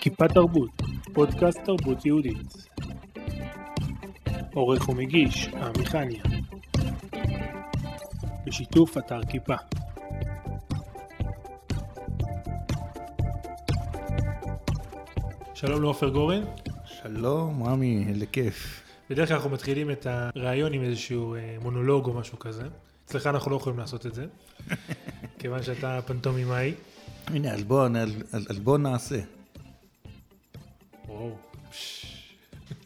כיפה תרבות, פודקאסט תרבות יהודית. עורך ומגיש, עמיחניה. בשיתוף אתר כיפה. שלום לעופר גורן. שלום, רמי, איזה כיף. בדרך כלל אנחנו מתחילים את הראיון עם איזשהו אה, מונולוג או משהו כזה. אצלך אנחנו לא יכולים לעשות את זה, כיוון שאתה פנטומימאי. הנה, אז בוא, אז, אז בוא נעשה.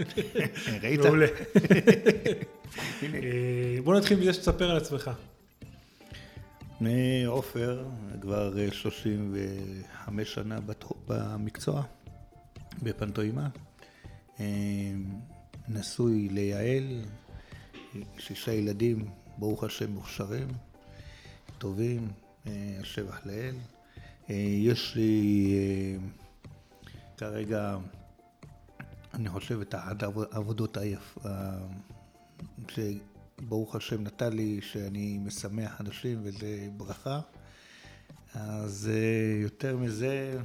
ראית? מעולה. אה, בוא נתחיל מזה שתספר על עצמך. אני עופר, כבר אה, 35 שנה בתחום- במקצוע, בפנטוימה. אה, נשוי ליעל, שישה ילדים, ברוך השם מוכשרים, טובים, אה, השבח לאל. אה, יש לי אה, כרגע, אני חושב, את אחת העבוד- העבודות היפ... שברוך השם נתן לי, שאני משמח אנשים וזה ברכה. אז אה, יותר מזה,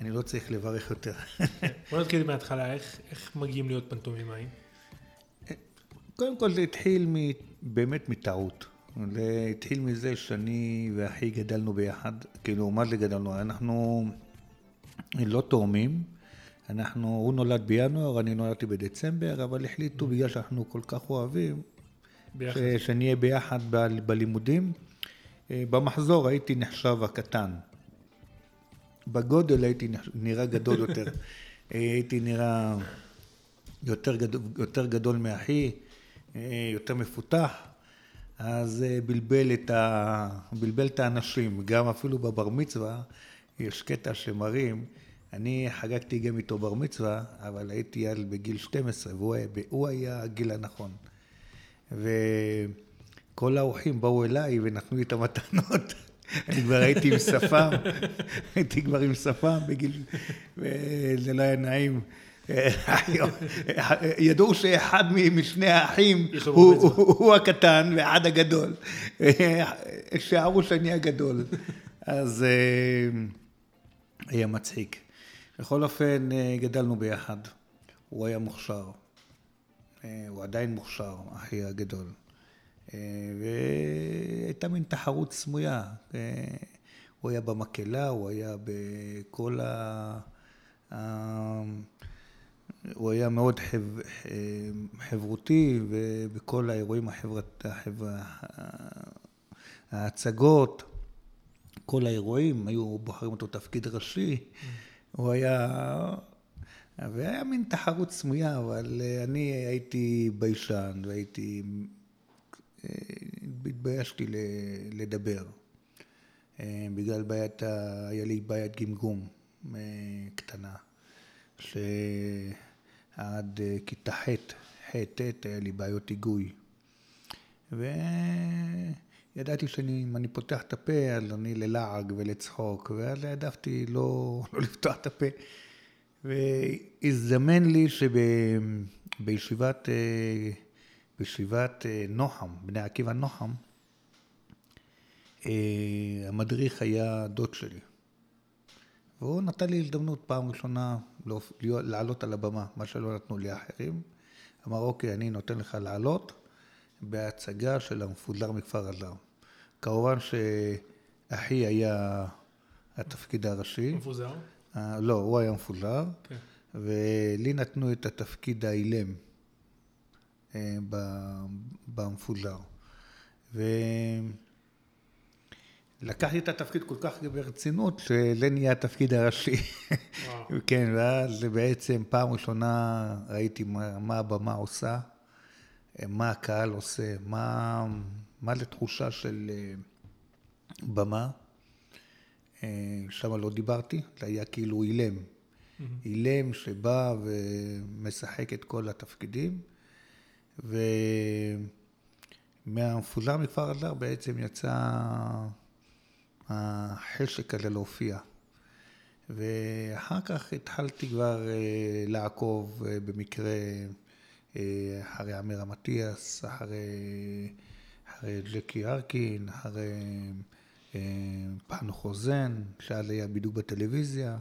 אני לא צריך לברך יותר. בוא נתחיל מההתחלה, איך, איך מגיעים להיות פנטומימאים? קודם כל זה התחיל מ, באמת מטעות. זה התחיל מזה שאני ואחי גדלנו ביחד, כאילו מה זה גדלנו? אנחנו לא תאומים, אנחנו, הוא נולד בינואר, אני נולדתי בדצמבר, אבל החליטו בגלל שאנחנו כל כך אוהבים, ביחד. ש- שנהיה ביחד ב- בלימודים. אה, במחזור הייתי נחשב הקטן. בגודל הייתי נראה גדול יותר. אה, הייתי נראה יותר גדול, יותר גדול מאחי, אה, יותר מפותח, אז בלבל את, ה... בלבל את האנשים. גם אפילו בבר מצווה יש קטע שמראים, אני חגגתי גם איתו בר מצווה, אבל הייתי ילד בגיל 12 והוא היה, הגיל הנכון. וכל האורחים באו אליי ונתנו לי את המתנות. אני כבר הייתי עם שפם, הייתי כבר עם שפם בגיל, וזה לא היה נעים. ידעו שאחד משני האחים הוא הקטן ואחד הגדול. שערו שאני הגדול. אז אה, היה מצחיק. בכל אופן, אה, גדלנו ביחד. הוא היה מוכשר. אה, הוא עדיין מוכשר, אחי הגדול. אה, והייתה מין תחרות סמויה. הוא היה במקהלה, הוא היה בכל ה... הוא היה מאוד חב... חברותי, ובכל האירועים החברת... החבר... ההצגות, כל האירועים, היו בוחרים אותו תפקיד ראשי. הוא היה... והיה מין תחרות סמויה, אבל אה, אני הייתי ביישן והייתי... אה, התביישתי לדבר. אה, בגלל בעיית, היה לי בעיית גמגום קטנה, שעד כיתה ח', ח', ט', היה לי בעיות היגוי. וידעתי שאם אני פותח את הפה, אז אני ללעג ולצחוק, ואז העדפתי לא, לא לפתוח את הפה. והזדמן לי שבישיבת אה, בישיבת אה, נוחם, בני עקיבא נוחם, אה, המדריך היה דוד שלי. והוא נתן לי הזדמנות פעם ראשונה לעלות על הבמה, מה שלא נתנו לי האחרים. אמר, אוקיי, אני נותן לך לעלות בהצגה של המפוזר מכפר עזר. כמובן שאחי היה התפקיד הראשי. מפוזר? אה, לא, הוא היה מפוזר, כן. ולי נתנו את התפקיד האילם ב- במפוזר. ולקחתי את התפקיד כל כך ברצינות, שזה נהיה התפקיד הראשי. וואו. כן, ואז בעצם פעם ראשונה ראיתי מה, מה הבמה עושה, מה הקהל עושה, מה, מה זה תחושה של אה, במה. אה, שם לא דיברתי, זה היה כאילו אילם. אילם שבא ומשחק את כל התפקידים, ומהמפוזר מכפר אדר בעצם יצא החשק הזה להופיע. ואחר כך התחלתי כבר אה, לעקוב במקרה אחרי אמיר אטיאס, אחרי, אחרי ג'קי ארקין, אחרי אה, פנו חוזן, שאז היה בדיוק בטלוויזיה,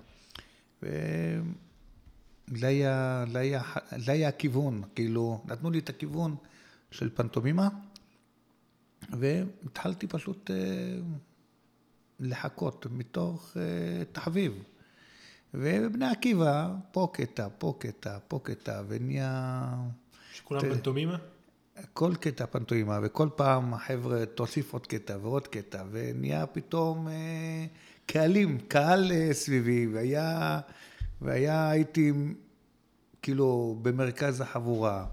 היה, זה היה, הכיוון, כאילו, נתנו לי את הכיוון של פנטומימה, והתחלתי פשוט אה, לחכות מתוך אה, תחביב. ובבני עקיבא, פה קטע, פה קטע, פה קטע, ונהיה... שכולם פנטומימה? כל קטע פנטומימה, וכל פעם החבר'ה תוסיף עוד קטע ועוד קטע, ונהיה פתאום אה, קהלים, קהל אה, סביבי, והיה, והיה, הייתי כאילו במרכז החבורה,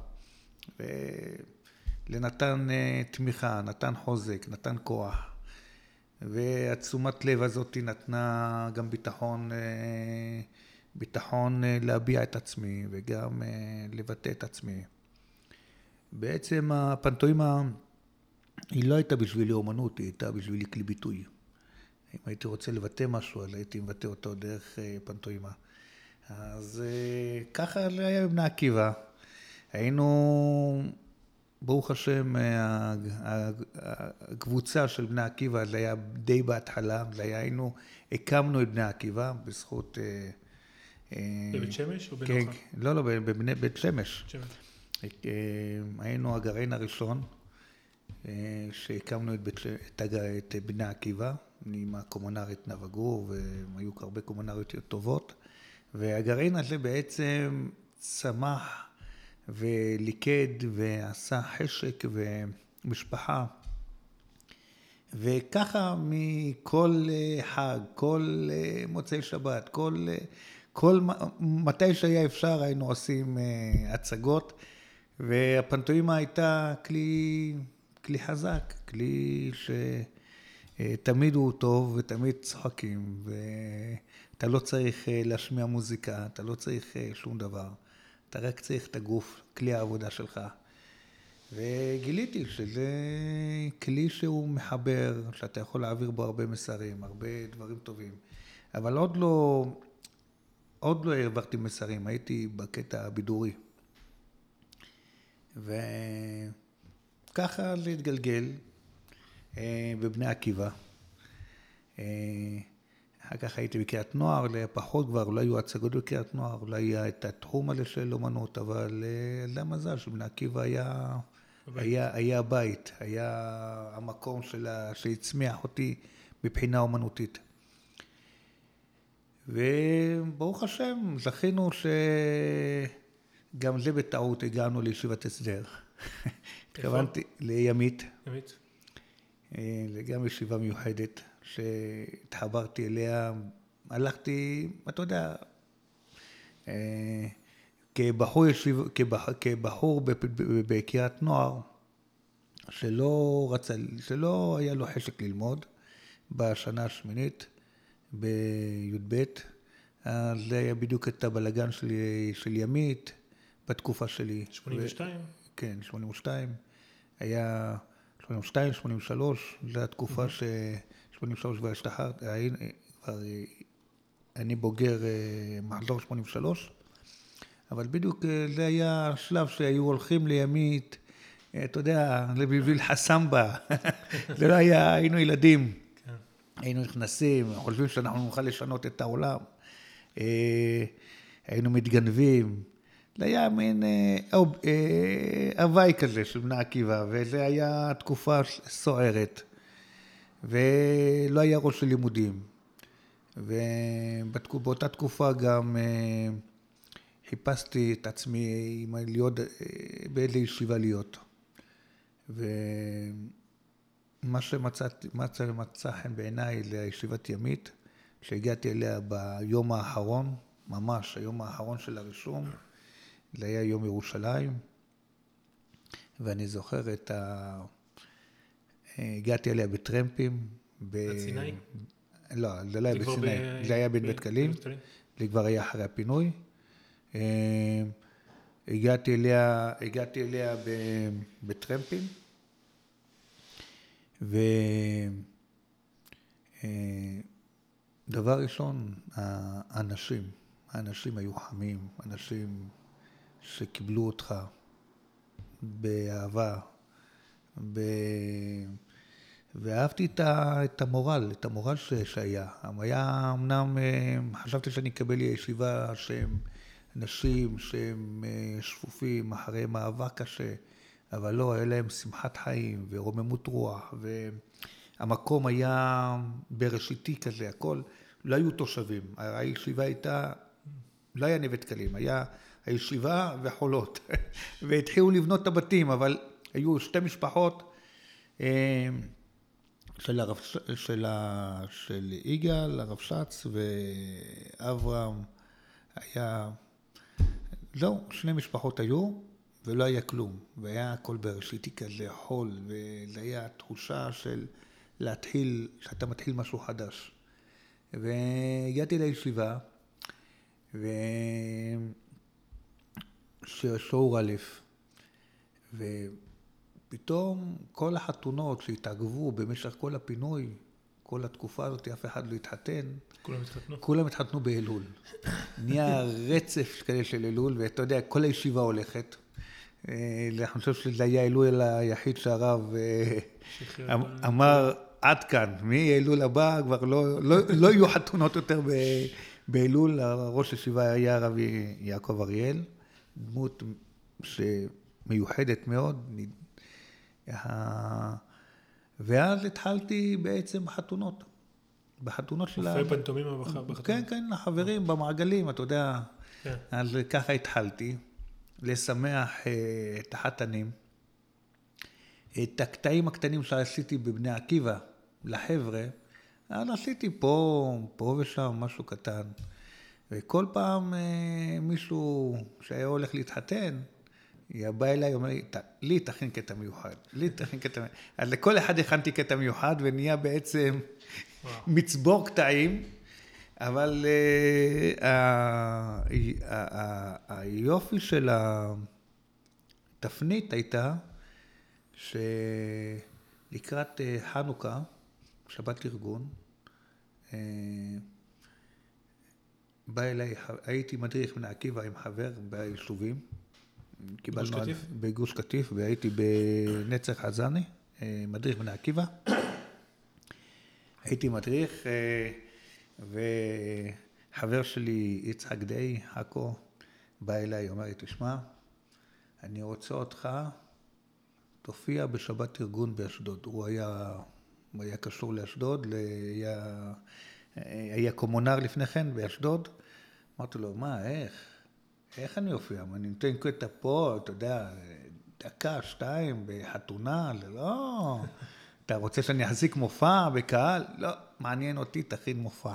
ולנתן אה, תמיכה, נתן חוזק, נתן כוח. והתשומת לב הזאת נתנה גם ביטחון, אה, ביטחון אה, להביע את עצמי וגם אה, לבטא את עצמי. בעצם הפנטוימה היא לא הייתה בשבילי אומנות, היא הייתה בשבילי כלי ביטוי. אם הייתי רוצה לבטא משהו, אז הייתי מבטא אותו דרך פנטוימה. אז ככה היה בבני עקיבא. היינו ברוך השם, הקבוצה של בני עקיבא, זה היה די בהתחלה, זה היה, היינו, הקמנו את בני עקיבא בזכות... אה, אה, בבית שמש או בנוחם? כן, לא, לא, בבית שמש. אה, היינו הגרעין הראשון שהקמנו את, בית, את, את בני עקיבא, עם הקומונרית נאוה גור, והיו הרבה קומונריות טובות, והגרעין הזה בעצם צמח וליכד ועשה חשק ומשפחה. וככה מכל אה, חג, כל אה, מוצאי שבת, כל, אה, כל מתי שהיה אפשר היינו עושים הצגות, והפנטוימה הייתה כלי, כלי חזק, כלי שתמיד הוא טוב ותמיד צוחקים, ואתה לא צריך להשמיע מוזיקה, אתה לא צריך שום דבר. אתה רק צריך את הגוף, כלי העבודה שלך. וגיליתי שזה כלי שהוא מחבר, שאתה יכול להעביר בו הרבה מסרים, הרבה דברים טובים. אבל עוד לא, עוד לא העברתי מסרים, הייתי בקטע הבידורי. וככה זה התגלגל אה, בבני עקיבא. אה, אחר כך הייתי בקריית נוער, פחות כבר, לא היו הצגות בקריית נוער, לא היה את התחום הזה של אומנות, אבל אה, זה המזל שבני עקיבא היה, היה, היה הבית, היה המקום שלה, שהצמיח אותי מבחינה אומנותית. וברוך השם, זכינו שגם זה בטעות הגענו לישיבת הסדר. התכוונתי לימית. ימית. אה, זה גם ישיבה מיוחדת. שהתחברתי אליה, הלכתי, אתה יודע, אה, כבחור, ישיב, כבח, כבחור בקריית נוער, שלא רצה, שלא היה לו חשק ללמוד בשנה השמינית בי"ב, אז זה היה בדיוק את הבלגן של, של ימית בתקופה שלי. 82? ו, כן, 82. היה 82, 83, זו התקופה mm-hmm. ש... 83 כבר השתחררתי, כבר אני בוגר אה, מחזור 83, אבל בדיוק אה, זה היה השלב שהיו הולכים לימית, אה, אתה יודע, בשביל חסמבה, זה לא היה, היינו ילדים, כן. היינו נכנסים, חושבים שאנחנו נוכל לשנות את העולם, היינו מתגנבים. זה היה מין הוואי כזה של בני עקיבא, וזו הייתה תקופה סוערת. ולא היה ראש של לימודים. ובאותה תקופה גם אה, חיפשתי את עצמי להיות, אה, באיזה ישיבה להיות. ומה שמצאתי, מצא, מצא חן בעיניי לישיבת ימית, שהגעתי אליה ביום האחרון, ממש היום האחרון של הרישום, זה היה יום ירושלים, ואני זוכר את ה... הגעתי אליה בטרמפים. בסיני? לא, זה לא היה בסיני, זה היה בין בית קלים, זה כבר היה אחרי הפינוי. אה, הגעתי אליה, הגעתי אליה בטרמפים, ודבר אה, ראשון, האנשים, האנשים היו חמים, אנשים שקיבלו אותך באהבה, ב... ואהבתי את, ה, את המורל, את המורל ש, שהיה. היה אמנם, אה, חשבתי שאני אקבל ישיבה שהם אנשים שהם אה, שפופים אחרי מאבק קשה, אבל לא, היה להם שמחת חיים ורוממות רוח, והמקום היה בראשיתי כזה, הכל, לא היו תושבים. הישיבה הייתה, לא היה נווה דקלים, היה הישיבה וחולות. והתחילו לבנות את הבתים, אבל היו שתי משפחות. אה, של, הרב, של, ה, של יגאל, הרב שץ ואברהם היה, לא, שני משפחות היו ולא היה כלום, והיה הכל בראשיתי כזה חול, וזה היה תחושה של להתחיל, שאתה מתחיל משהו חדש. והגעתי לישיבה, ושיעור א', ו... פתאום כל החתונות שהתעכבו במשך כל הפינוי, כל התקופה הזאת, אף אחד לא התחתן. כולם התחתנו? כולם התחתנו באלול. נהיה רצף כאלה של אלול, ואתה יודע, כל הישיבה הולכת. אה, אני חושב שזה היה אלול היחיד שהרב אה, אמ- אמר, עד כאן, מאלול הבא כבר לא, לא, לא יהיו חתונות יותר באלול. ראש הישיבה היה הרב יעקב אריאל, דמות שמיוחדת מאוד, ואז התחלתי בעצם חתונות. בחתונות של ה... מופעי פנטומימה בחתונות. כן, כן, החברים במעגלים, אתה יודע. כן. אז ככה התחלתי, לשמח אה, את החתנים. את הקטעים הקטנים שעשיתי בבני עקיבא, לחבר'ה, אז עשיתי פה, פה ושם משהו קטן. וכל פעם אה, מישהו שהיה הולך להתחתן, היא באה אליי, אומר לי, תכין קטע מיוחד, לי תכין קטע מיוחד. אז לכל אחד הכנתי קטע מיוחד, ונהיה בעצם וואו. מצבור קטעים, אבל uh, היופי של התפנית הייתה, שלקראת uh, חנוכה, שבת ארגון, בא אליי, הייתי מדריך בני עקיבא עם חבר ביישובים, קיבלנו... גוש קטיף? בגוש קטיף, והייתי בנצר חזני, אה, מדריך בני עקיבא. הייתי מדריך, אה, וחבר שלי, יצחק די, עכו, בא אליי, אומר לי, תשמע, אני רוצה אותך, תופיע בשבת ארגון באשדוד. הוא היה, הוא היה קשור לאשדוד, היה, היה קומונר לפני כן באשדוד. אמרתי לו, מה, איך? איך אני אופיע? אני נותן קטע פה, אתה יודע, דקה, שתיים, בחתונה, לא. אתה רוצה שאני אחזיק מופע בקהל? לא, מעניין אותי, תכין מופע.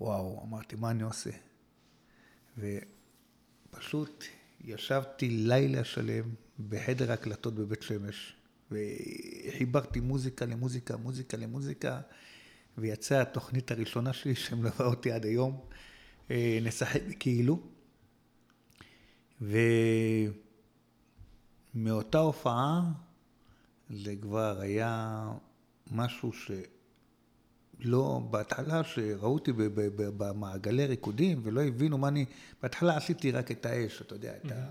וואו, אמרתי, מה אני עושה? ופשוט ישבתי לילה שלם בחדר הקלטות בבית שמש, וחיברתי מוזיקה למוזיקה, מוזיקה למוזיקה, ויצאה התוכנית הראשונה שלי שמלווה אותי עד היום. אה, נשחק כאילו. ומאותה הופעה זה כבר היה משהו שלא, בהתחלה שראו אותי במעגלי ריקודים ולא הבינו מה אני, בהתחלה עשיתי רק את האש, אתה יודע, את ה...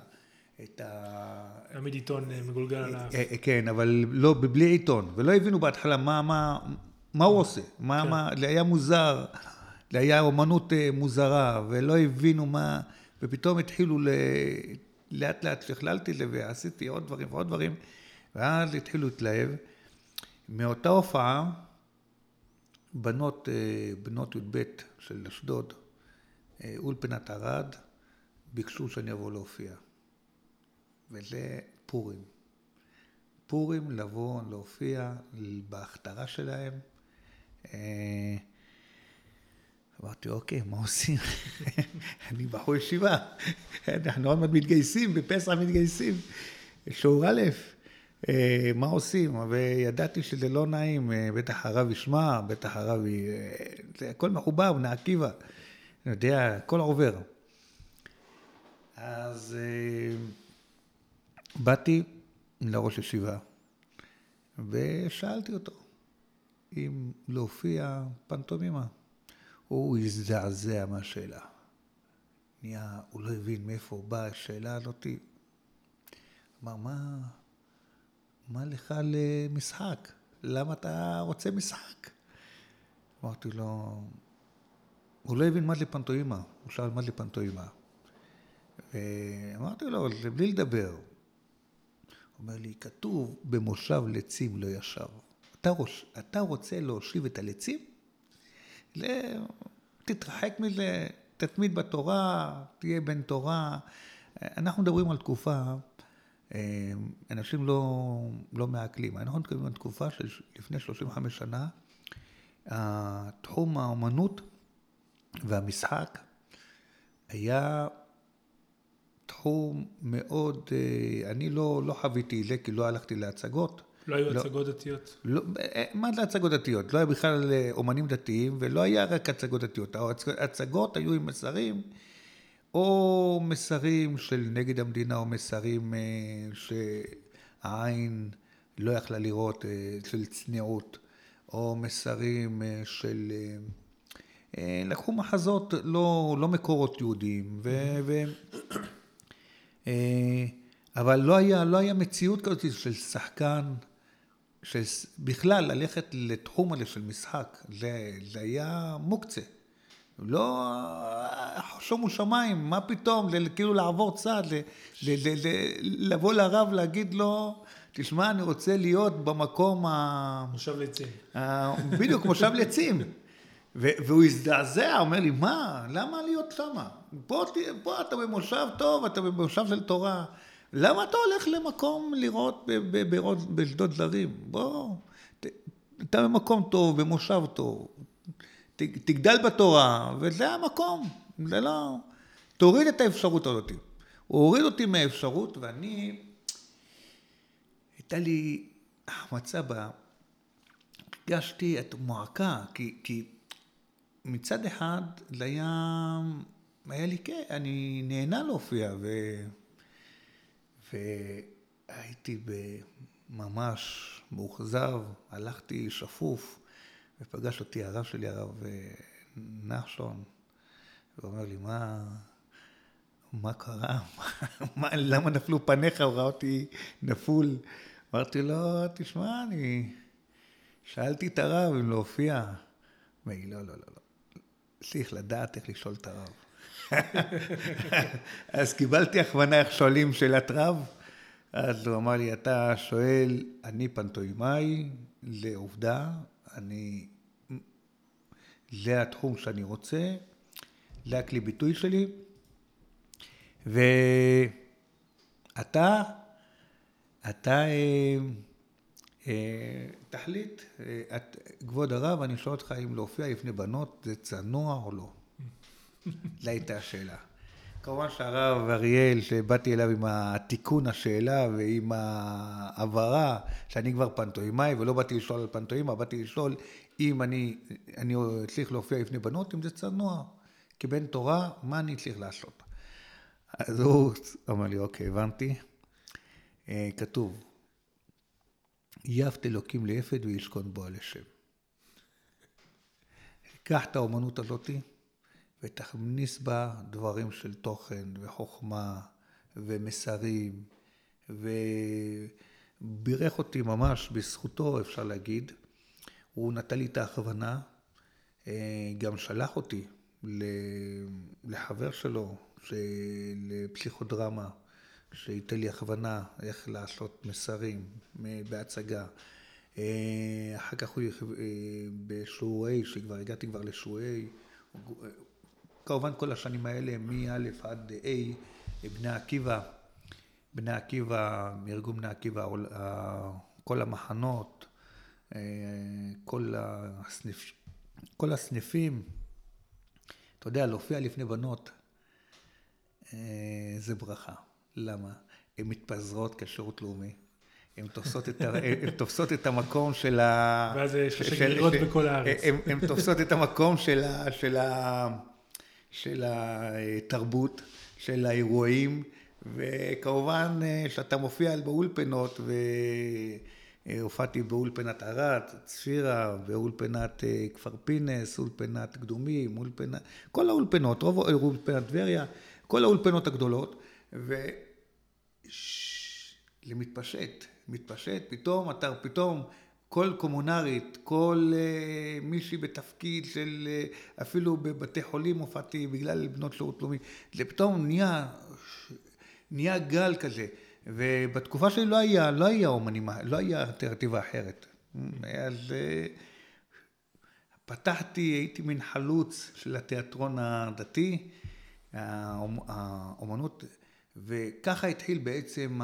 את ה... תמיד עיתון אה, מגולגל על האף. אה, כן, אבל לא, בלי עיתון, ולא הבינו בהתחלה מה, מה, מה הוא עושה, מה, כן. מה, היה מוזר. זה היה אומנות אה, מוזרה, ולא הבינו מה, ופתאום התחילו ל... לאט לאט שכללתי ועשיתי עוד דברים ועוד דברים, ואז התחילו להתלהב. מאותה הופעה, בנות, אה, בנות י"ב של אשדוד, אה, אולפנת ערד, ביקשו שאני אבוא להופיע. וזה פורים. פורים לבוא להופיע בהכתרה שלהם. אמרתי, אוקיי, מה עושים? אני בחור ישיבה, אנחנו עוד מעט מתגייסים, בפסח מתגייסים, שיעור א', אה, מה עושים? וידעתי שזה לא נעים, אה, בטח הרב ישמע, בטח הרב, זה הכל מחובר, בני עקיבא, אני יודע, הכל עובר. אז אה, באתי לראש ישיבה, ושאלתי אותו אם להופיע פנטומימה. הוא הזדעזע מהשאלה. נהיה, הוא לא הבין מאיפה באה השאלה הזאתי. אמר, מה, מה לך למשחק? למה אתה רוצה משחק? אמרתי לו, הוא לא הבין מה זה פנטואימה, הוא שאל מה זה פנטואימה. אמרתי לו, זה בלי לדבר. הוא אומר לי, כתוב במושב לצים לא ישב. אתה, ראש, אתה רוצה להושיב את הלצים? ל... תתרחק מזה, תתמיד בתורה, תהיה בן תורה. אנחנו מדברים על תקופה, אה, אנשים לא, לא מעכלים. אנחנו מדברים על תקופה של לפני 35 שנה, תחום האומנות והמשחק היה תחום מאוד, אה, אני לא, לא חוויתי את זה כי לא הלכתי להצגות. לא היו לא, הצגות דתיות? לא, אה, מה זה הצגות דתיות? לא היה בכלל אה, אומנים דתיים ולא היה רק הצגות דתיות. הצגות היו עם מסרים, או מסרים של נגד המדינה או מסרים שהעין לא יכלה לראות, של צניעות, או מסרים של... לקחו מחזות לא, לא מקורות יהודיים, ו... ו אה, אבל לא היה, לא היה מציאות כזאת של שחקן, שבכלל ללכת לתחום הזה של משחק, זה, זה היה מוקצה. לא, שומו שמיים, מה פתאום, זה כאילו לעבור צד, ל, ל, ל, ל, לבוא לרב, להגיד לו, תשמע, אני רוצה להיות במקום ה... מושב לצים. בדיוק, מושב לצים. והוא הזדעזע, אומר לי, מה, למה להיות שמה? פה, פה אתה במושב טוב, אתה במושב של תורה. למה אתה הולך למקום לראות בשדות זרים? בוא, אתה במקום טוב, במושב טוב. תגדל בתורה, וזה המקום. זה לא... תוריד את האפשרות הזאת. הוא הוריד אותי מהאפשרות, ואני... הייתה לי החמצה בה. הרגשתי את מועקה, כי, כי מצד אחד זה היה, היה לי כן, אני נהנה להופיע, ו... והייתי ממש מאוכזב, הלכתי שפוף, ופגש אותי הרב שלי, הרב אה, נחשון, ואומר לי, מה, מה קרה? מה, למה נפלו פניך? הוא ראה אותי נפול. אמרתי לו, תשמע, אני שאלתי את הרב אם להופיע. אמר לי, לא, לא, לא, לא. צריך לדעת איך לשאול את הרב. אז קיבלתי הכוונה איך שואלים שאלת רב, אז הוא אמר לי, אתה שואל, אני פנטואימאי, לעובדה, אני... זה התחום שאני רוצה, זה הכלי ביטוי שלי, ואתה, אתה... אה, אה, תחליט, אה, כבוד הרב, אני שואל אותך אם להופיע לפני בנות זה צנוע או לא. זו הייתה השאלה. כמובן שהרב אריאל, שבאתי אליו עם התיקון השאלה ועם ההבהרה שאני כבר פנטואימאי ולא באתי לשאול על פנטואימה, באתי לשאול אם אני, אני צריך להופיע לפני בנות, אם זה צנוע. כבן תורה, מה אני צריך לעשות? אז הוא אמר לי, אוקיי, הבנתי. אה, כתוב, יפת אלוקים ליפת וישכון בו על השם. קח את האומנות הזאתי ותכניס בה דברים של תוכן וחוכמה ומסרים ובירך אותי ממש בזכותו אפשר להגיד. הוא נתן לי את ההכוונה, אה, גם שלח אותי לחבר שלו, לפסיכודרמה. שייתן לי הכוונה איך לעשות מסרים בהצגה. אה, אחר כך הוא אה, בשיעורי, שכבר הגעתי כבר לשיעורי, כמובן כל השנים האלה, מא' עד ה', בני עקיבא, בני עקיבא, ארגון בני עקיבא, כל המחנות, אה, כל, הסניפ, כל הסניפים, אתה יודע, להופיע לפני בנות, זה ברכה. למה? הן מתפזרות כשירות לאומי. הן תופסות את. תופסות את המקום של ה... ואז יש שגרירות בכל הארץ. הן תופסות את המקום של, ה... של, ה... של התרבות, של האירועים, וכמובן שאתה מופיע באולפנות, והופעתי באולפנת ערד, צפירה, באולפנת אה, כפר פינס, אולפנת קדומים, אולפנת... כל האולפנות, רוב אולפנת טבריה, כל האולפנות הגדולות. וזה מתפשט, מתפשט, פתאום אתה, פתאום כל קומונרית, כל uh, מישהי בתפקיד של, uh, אפילו בבתי חולים הופעתי בגלל בנות שירות לאומי, זה פתאום נהיה, נהיה גל כזה. ובתקופה שלי לא היה, לא היה אומנים, לא היה אלטרנטיבה אחרת. אז uh, פתחתי, הייתי מין חלוץ של התיאטרון הדתי, האומנות, וככה התחיל בעצם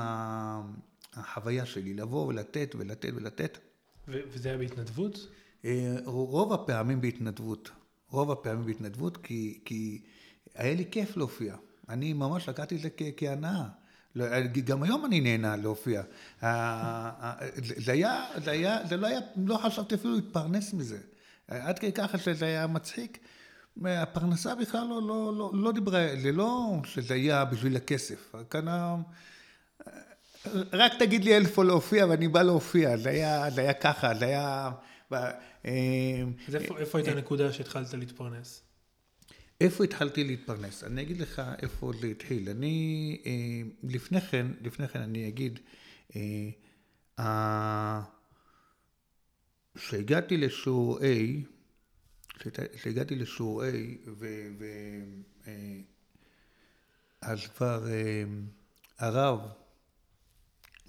החוויה שלי, לבוא ולתת ולתת ולתת. וזה היה בהתנדבות? אה, רוב הפעמים בהתנדבות. רוב הפעמים בהתנדבות, כי, כי היה לי כיף להופיע. אני ממש לקחתי את זה כהנאה. לא, גם היום אני נהנה להופיע. זה היה, זה היה, זה לא היה, לא חשבתי אפילו להתפרנס מזה. עד כדי ככה שזה היה מצחיק. הפרנסה בכלל לא, לא, לא, לא דיברה, זה לא שזה היה בשביל הכסף. כאן רק תגיד לי איפה להופיע ואני בא להופיע, זה היה, זה היה ככה, זה היה... אה, אז איפה, איפה הייתה הנקודה אה, שהתחלת להתפרנס? איפה התחלתי להתפרנס? אני אגיד לך איפה זה התחיל. אני, אה, לפני כן, לפני כן אני אגיד, כשהגעתי לשיעור A, כשהגעתי לשיעור A, ואז כבר הרב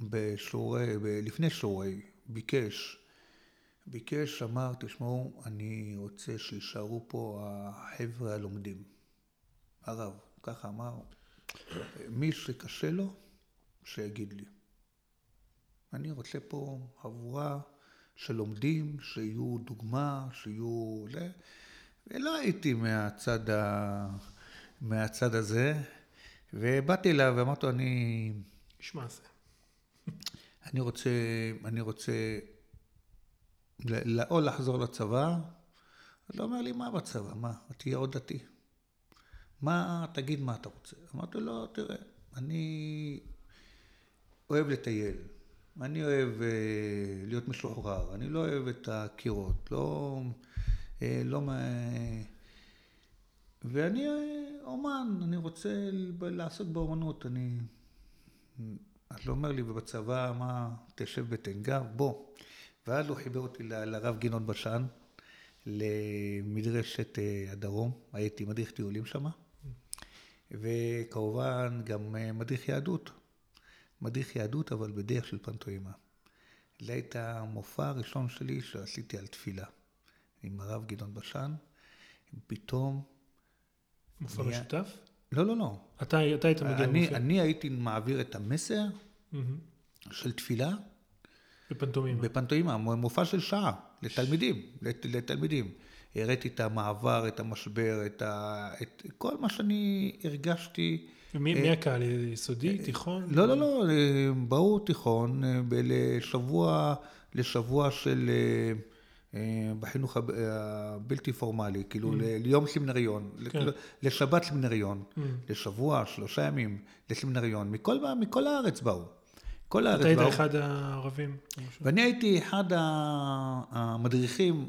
בשיעורי, לפני שיעורי, ביקש, ביקש, אמר, תשמעו, אני רוצה שיישארו פה החבר'ה הלומדים. הרב, ככה אמר, מי שקשה לו, שיגיד לי. אני רוצה פה חבורה שלומדים, שיהיו דוגמה, שיהיו... ולא הייתי מהצד, ה... מהצד הזה, ובאתי אליו ואמרתי לו, אני... זה. אני רוצה, אני רוצה או לחזור לצבא, אז הוא אומר לי, מה בצבא? מה? תהיה עוד דתי. מה, תגיד מה אתה רוצה. אמרתי לו, תראה, אני אוהב לטייל, אני אוהב אה, להיות משוחרר, אני לא אוהב את הקירות, לא... אה, לא מה... ואני אה, אומן, אני רוצה לעסוק באומנות, אני אז הוא אומר לי, ובצבא, מה, תשב בתנגר? בוא. ואז הוא חיבר אותי לרב גינון בשן, למדרשת אה, הדרום, הייתי מדריך טיולים שם, וכמובן גם אה, מדריך יהדות. מדריך יהדות, אבל בדרך של פנטואימה. זה הייתה המופע הראשון שלי שעשיתי על תפילה, עם הרב גדעון בשן, פתאום... מופע נהיה... משותף? לא, לא, לא. אתה, אתה היית מגיע אני, אני הייתי מעביר את המסר mm-hmm. של תפילה. בפנטומימה. בפנטומימה, מופע של שעה, לתלמידים, לת, לתלמידים. הראיתי את המעבר, את המשבר, את, ה, את כל מה שאני הרגשתי. ומי אה, הקהל? יסודי, אה, תיכון? לא, לא, לא, אה, באו תיכון, לשבוע, לשבוע של... אה, בחינוך הבלתי פורמלי, כאילו mm. ליום סמינריון, כן. לשבת סמינריון, mm. לשבוע, שלושה ימים לסמינריון, מכל, מכל הארץ באו. כל הארץ באו. אתה היית אחד הערבים. ואני הייתי אחד המדריכים,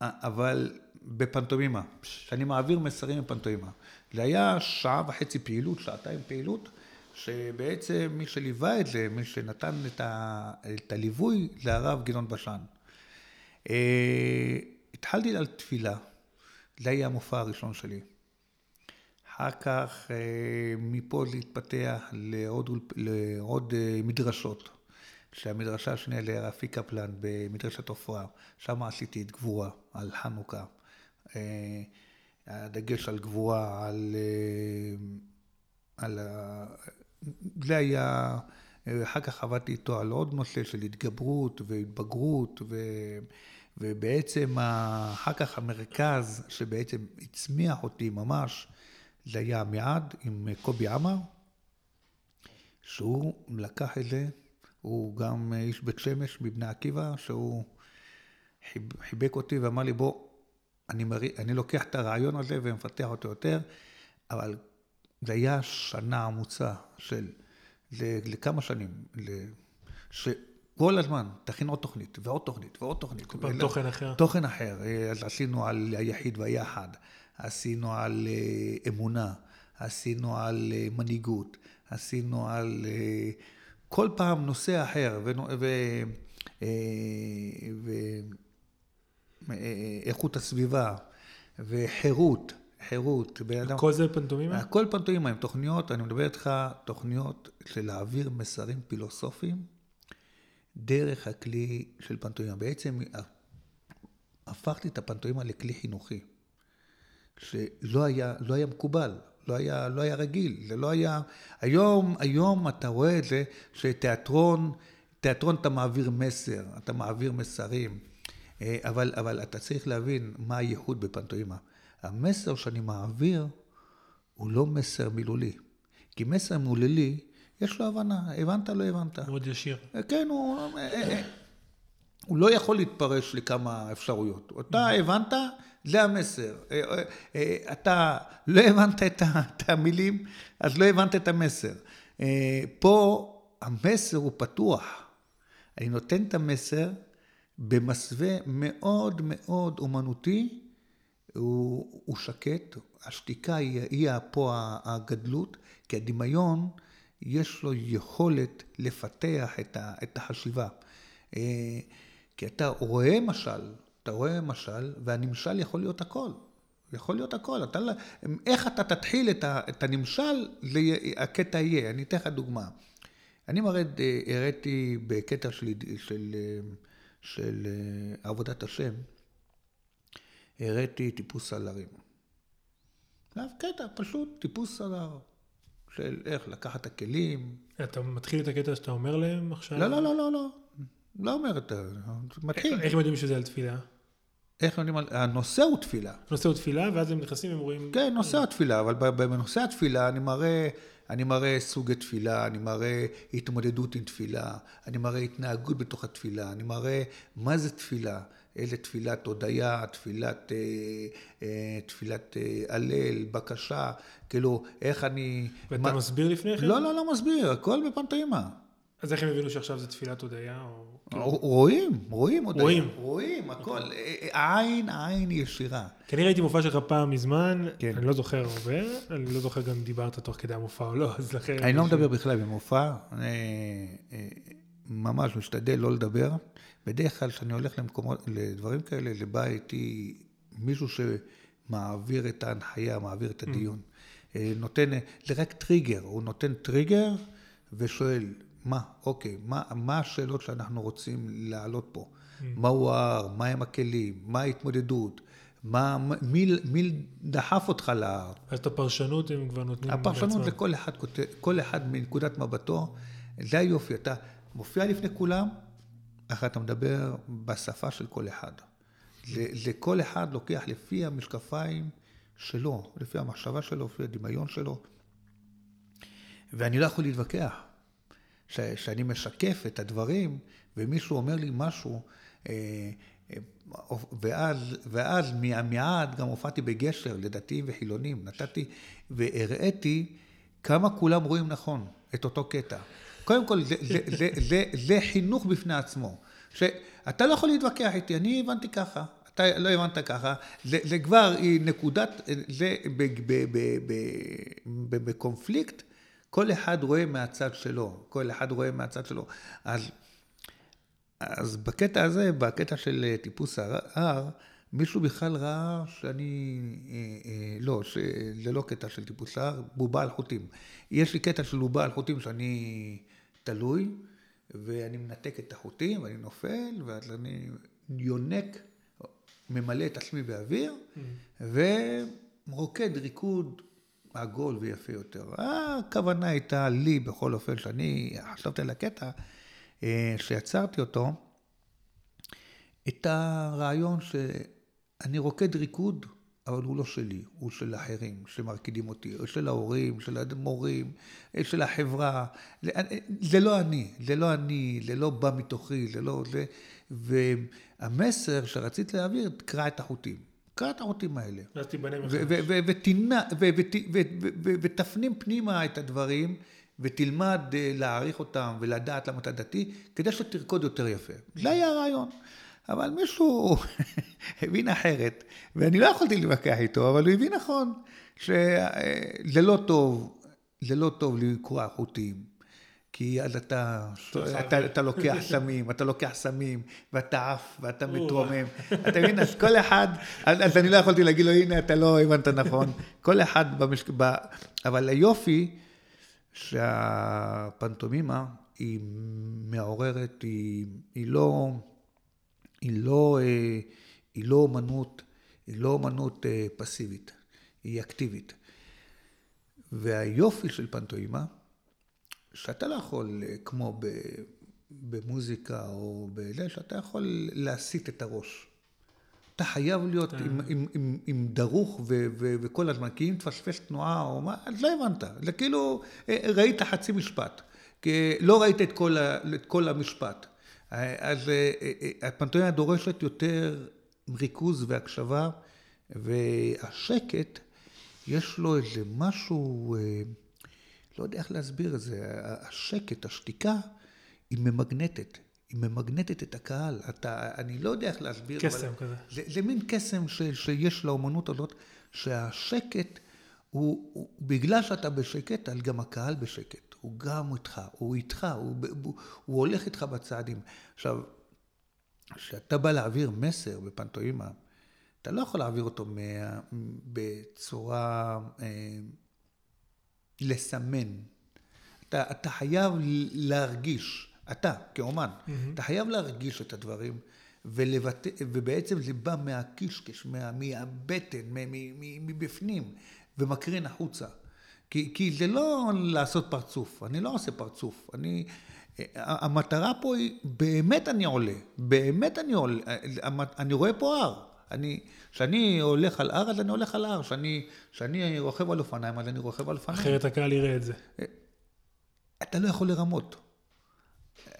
אבל בפנטומימה, שאני מעביר מסרים בפנטומימה. זה היה שעה וחצי פעילות, שעתיים פעילות, שבעצם מי שליווה את זה, מי שנתן את, ה, את הליווי, זה הרב גדעון בשן. אה, התחלתי על תפילה, זה היה המופע הראשון שלי. אחר כך אה, מפה זה התפתח לעוד, לעוד אה, מדרשות. שהמדרשה השנייה לרפי קפלן במדרשת עופרה, שם עשיתי את גבורה על חנוכה. הדגש על גבורה, על... על זה היה... אחר כך עבדתי איתו על עוד נושא של התגברות והתבגרות, ו... ובעצם אחר כך המרכז שבעצם הצמיח אותי ממש, זה היה עמיעד עם קובי עמר, שהוא לקח את זה, הוא גם איש בית שמש מבני עקיבא, שהוא חיבק אותי ואמר לי, בוא, אני, מר... אני לוקח את הרעיון הזה ומפתח אותו יותר, אבל זה היה שנה עמוצה של לכמה שנים, שכל הזמן תכין עוד תוכנית ועוד תוכנית ועוד תוכנית. כל פעם תוכן אחר. תוכן אחר. אז עשינו על היחיד והיחד, עשינו על אה, אמונה, עשינו על אה, מנהיגות, עשינו על... אה, כל פעם נושא אחר, ואיכות הסביבה, וחירות, חירות. כל זה פנטומימה? הכל פנטומימה, עם תוכניות, אני מדבר איתך, תוכניות של להעביר מסרים פילוסופיים דרך הכלי של פנטומימה. בעצם הפכתי את הפנטומימה לכלי חינוכי, שלא היה, לא היה מקובל. לא היה, לא היה רגיל, זה לא היה... היום, היום אתה רואה את זה שתיאטרון, תיאטרון אתה מעביר מסר, אתה מעביר מסרים, אה, אבל, אבל אתה צריך להבין מה הייחוד בפנטוימה. המסר שאני מעביר הוא לא מסר מילולי. כי מסר מילולי, יש לו הבנה, הבנת, לא הבנת. מאוד ישיר. כן, הוא... הוא לא יכול להתפרש לכמה אפשרויות. אתה הבנת, זה המסר. אה, אה, אה, אתה לא הבנת את המילים, אז לא הבנת את המסר. פה המסר הוא פתוח. אני נותן את המסר במסווה מאוד מאוד אומנותי, הוא, הוא שקט, השתיקה היא, היא פה הגדלות, כי הדמיון יש לו יכולת לפתח את, ה, את החשיבה. כי אתה רואה משל, אתה רואה משל, והנמשל יכול להיות הכל. יכול להיות הכל. אתה, לא- איך אתה תתחיל את, ה, את הנמשל, הקטע יהיה. אני אתן לך דוגמה. אני מרד, הראיתי בקטע של, של, של עבודת השם, הראיתי טיפוס על הרים. קטע פשוט, טיפוס על הר. של איך לקחת את הכלים. אתה מתחיל את הקטע שאתה אומר להם עכשיו? לא, לא, לא, לא, לא. לא אומר את ה... מתחיל. איך הם יודעים שזה על תפילה? איך יודעים על... הנושא הוא תפילה. הנושא הוא תפילה, ואז הם נכנסים והם רואים... כן, נושא התפילה, אבל בנושא התפילה אני מראה, אני מראה סוגי תפילה, אני מראה התמודדות עם תפילה, אני מראה התנהגות בתוך התפילה, אני מראה מה זה תפילה. איזה תפילת הודיה, תפילת, אה, אה, תפילת אה, הלל, בקשה, כאילו, איך אני... ואתה מה... מסביר לפני כן? לא, לא, לא מסביר, הכל בפנטאימה. אז איך הם הבינו שעכשיו זה תפילת הודיה? כאילו- רואים, רואים הודיה. רואים. רואים, הכל. העין, העין ישירה. כי אני ראיתי מופע שלך פעם מזמן, כן. אני לא זוכר הרבה, אני לא זוכר גם אם דיברת תוך כדי המופע או לא, אז לכן... אני לא מדבר בכלל במופע, ממש משתדל לא לדבר. בדרך כלל כשאני הולך למקומות, לדברים כאלה, לבא איתי מישהו שמעביר את ההנחיה, מעביר את הדיון. Mm. נותן, זה רק טריגר, הוא נותן טריגר ושואל, מה, אוקיי, מה, מה השאלות שאנחנו רוצים להעלות פה? Mm. מהו ההר, מהם הכלים, מה ההתמודדות, מה, מי, מי דחף אותך להר? אז את הפרשנות הם כבר נותנים הפרשנות זה כל אחד, כל אחד מנקודת מבטו, זה היופי, אתה מופיע לפני כולם, אחר אתה מדבר בשפה של כל אחד. לכל אחד לוקח לפי המשקפיים שלו, לפי המחשבה שלו, לפי הדמיון שלו, ואני לא יכול להתווכח. שאני משקף את הדברים, ומישהו אומר לי משהו, אה, אה, ואז, ואז מיד גם הופעתי בגשר לדתיים וחילונים, נתתי והראיתי כמה כולם רואים נכון את אותו קטע. קודם כל, זה, זה, זה, זה, זה חינוך בפני עצמו. שאתה לא יכול להתווכח איתי, אני הבנתי ככה, אתה לא הבנת ככה, זה, זה כבר נקודת, זה בקונפליקט כל אחד רואה מהצד שלו, כל אחד רואה מהצד שלו. אז, אז בקטע הזה, בקטע של אה, טיפוס ההר, מישהו בכלל ראה שאני, אה, אה, לא, שזה לא קטע של טיפוס ההר, בובה על חוטים. יש לי קטע של בובה על חוטים שאני תלוי, ואני מנתק את החוטים, ואני נופל, ואז אני יונק, ממלא את עצמי באוויר, mm. ורוקד ריקוד עגול ויפה יותר. הכוונה הייתה לי, בכל אופן, שאני חשבתי על הקטע, אה, שיצרתי אותו, את הרעיון שאני רוקד ריקוד, אבל הוא לא שלי, הוא של אחרים שמרקידים אותי, או של ההורים, של המורים, של החברה. זה, זה לא אני, זה לא אני, זה לא בא מתוכי, זה לא... זה, והמסר שרציתי להעביר, קרע את החוטים. קרא את הערותים האלה. ואז תיבנה ותפנים פנימה את הדברים, ותלמד אה, להעריך אותם ולדעת למה אתה דתי, כדי שתרקוד יותר יפה. זה היה הרעיון. אבל מישהו הבין אחרת, ואני לא יכולתי להתווכח איתו, אבל הוא הבין נכון, שזה לא טוב, זה לא טוב לקרוע חוטים. כי אז אתה, אתה. אתה לוקח סמים, אתה לוקח סמים, ואתה עף, ואתה מתרומם. אתה מבין? אז כל אחד, אז, אז אני לא יכולתי להגיד לו, הנה, אתה לא הבנת נכון. כל אחד במשק... ב... אבל היופי, שהפנטומימה היא מעוררת, היא, היא לא, היא לא, אה, היא לא אומנות, היא לא אומנות אה, פסיבית, היא אקטיבית. והיופי של פנטומימה, שאתה לא יכול, אה, כמו במוזיקה או בזה, שאתה יכול להסיט את הראש. אתה חייב להיות עם, עם, עם, עם דרוך ו, ו, וכל הזמן, כי אם תפספס תנועה או מה, אז לא הבנת. זה כאילו, ראית חצי משפט, כי לא ראית את כל, ה, את כל המשפט. אה, אז אה, אה, הפנטומימה דורשת יותר ריכוז והקשבה, והשקט, יש לו איזה משהו, אה, לא יודע איך להסביר את זה, השקט, השתיקה, היא ממגנטת. היא ממגנטת את הקהל. אתה, אני לא יודע איך להסביר. קסם כזה. זה, זה מין קסם ש, שיש לאומנות הזאת, שהשקט הוא, הוא, בגלל שאתה בשקט, אז גם הקהל בשקט. הוא גם איתך, הוא איתך, הוא, הוא, הוא הולך איתך בצעדים. עכשיו, כשאתה בא להעביר מסר בפנטומימה, אתה לא יכול להעביר אותו מה, בצורה, אה, לסמן. אתה, אתה חייב להרגיש, אתה כאומן, mm-hmm. אתה חייב להרגיש את הדברים, ולבט... ובעצם זה בא מהקישקש, מה, מהבטן, מבפנים, ומקרין החוצה. כי, כי זה לא לעשות פרצוף, אני לא עושה פרצוף, אני... המטרה פה היא, באמת אני עולה, באמת אני עולה, אני רואה פה הר. אני, כשאני הולך על הר, אז אני הולך על הר. כשאני, כשאני רוכב על אופניים, אז אני רוכב על אופניים. אחרת הקהל יראה את זה. אתה לא יכול לרמות.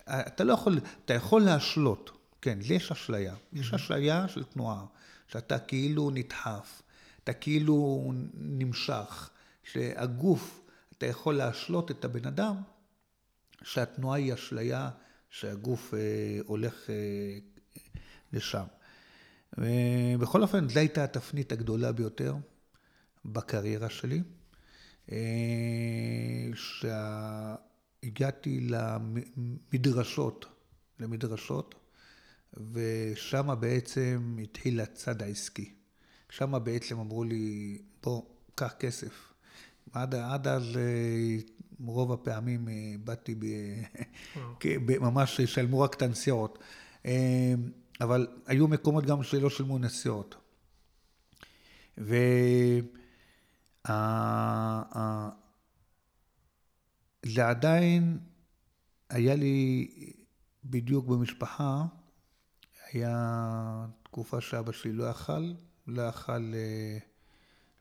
אתה לא יכול, אתה יכול להשלות. כן, יש אשליה. יש אשליה של תנועה, שאתה כאילו נדחף, אתה כאילו נמשך, שהגוף, אתה יכול להשלות את הבן אדם, שהתנועה היא אשליה, שהגוף אה, הולך אה, לשם. בכל אופן, זו הייתה התפנית הגדולה ביותר בקריירה שלי. שהגעתי למדרשות, למדרשות, ושם בעצם התחיל הצד העסקי. שם בעצם אמרו לי, בוא, קח כסף. עד, עד אז רוב הפעמים באתי ב... ממש שלמו רק את הנסיעות. אבל היו מקומות גם שלא שילמו נסיעות. וזה עדיין היה לי בדיוק במשפחה, היה תקופה שאבא שלי לא יכל, לא יכל,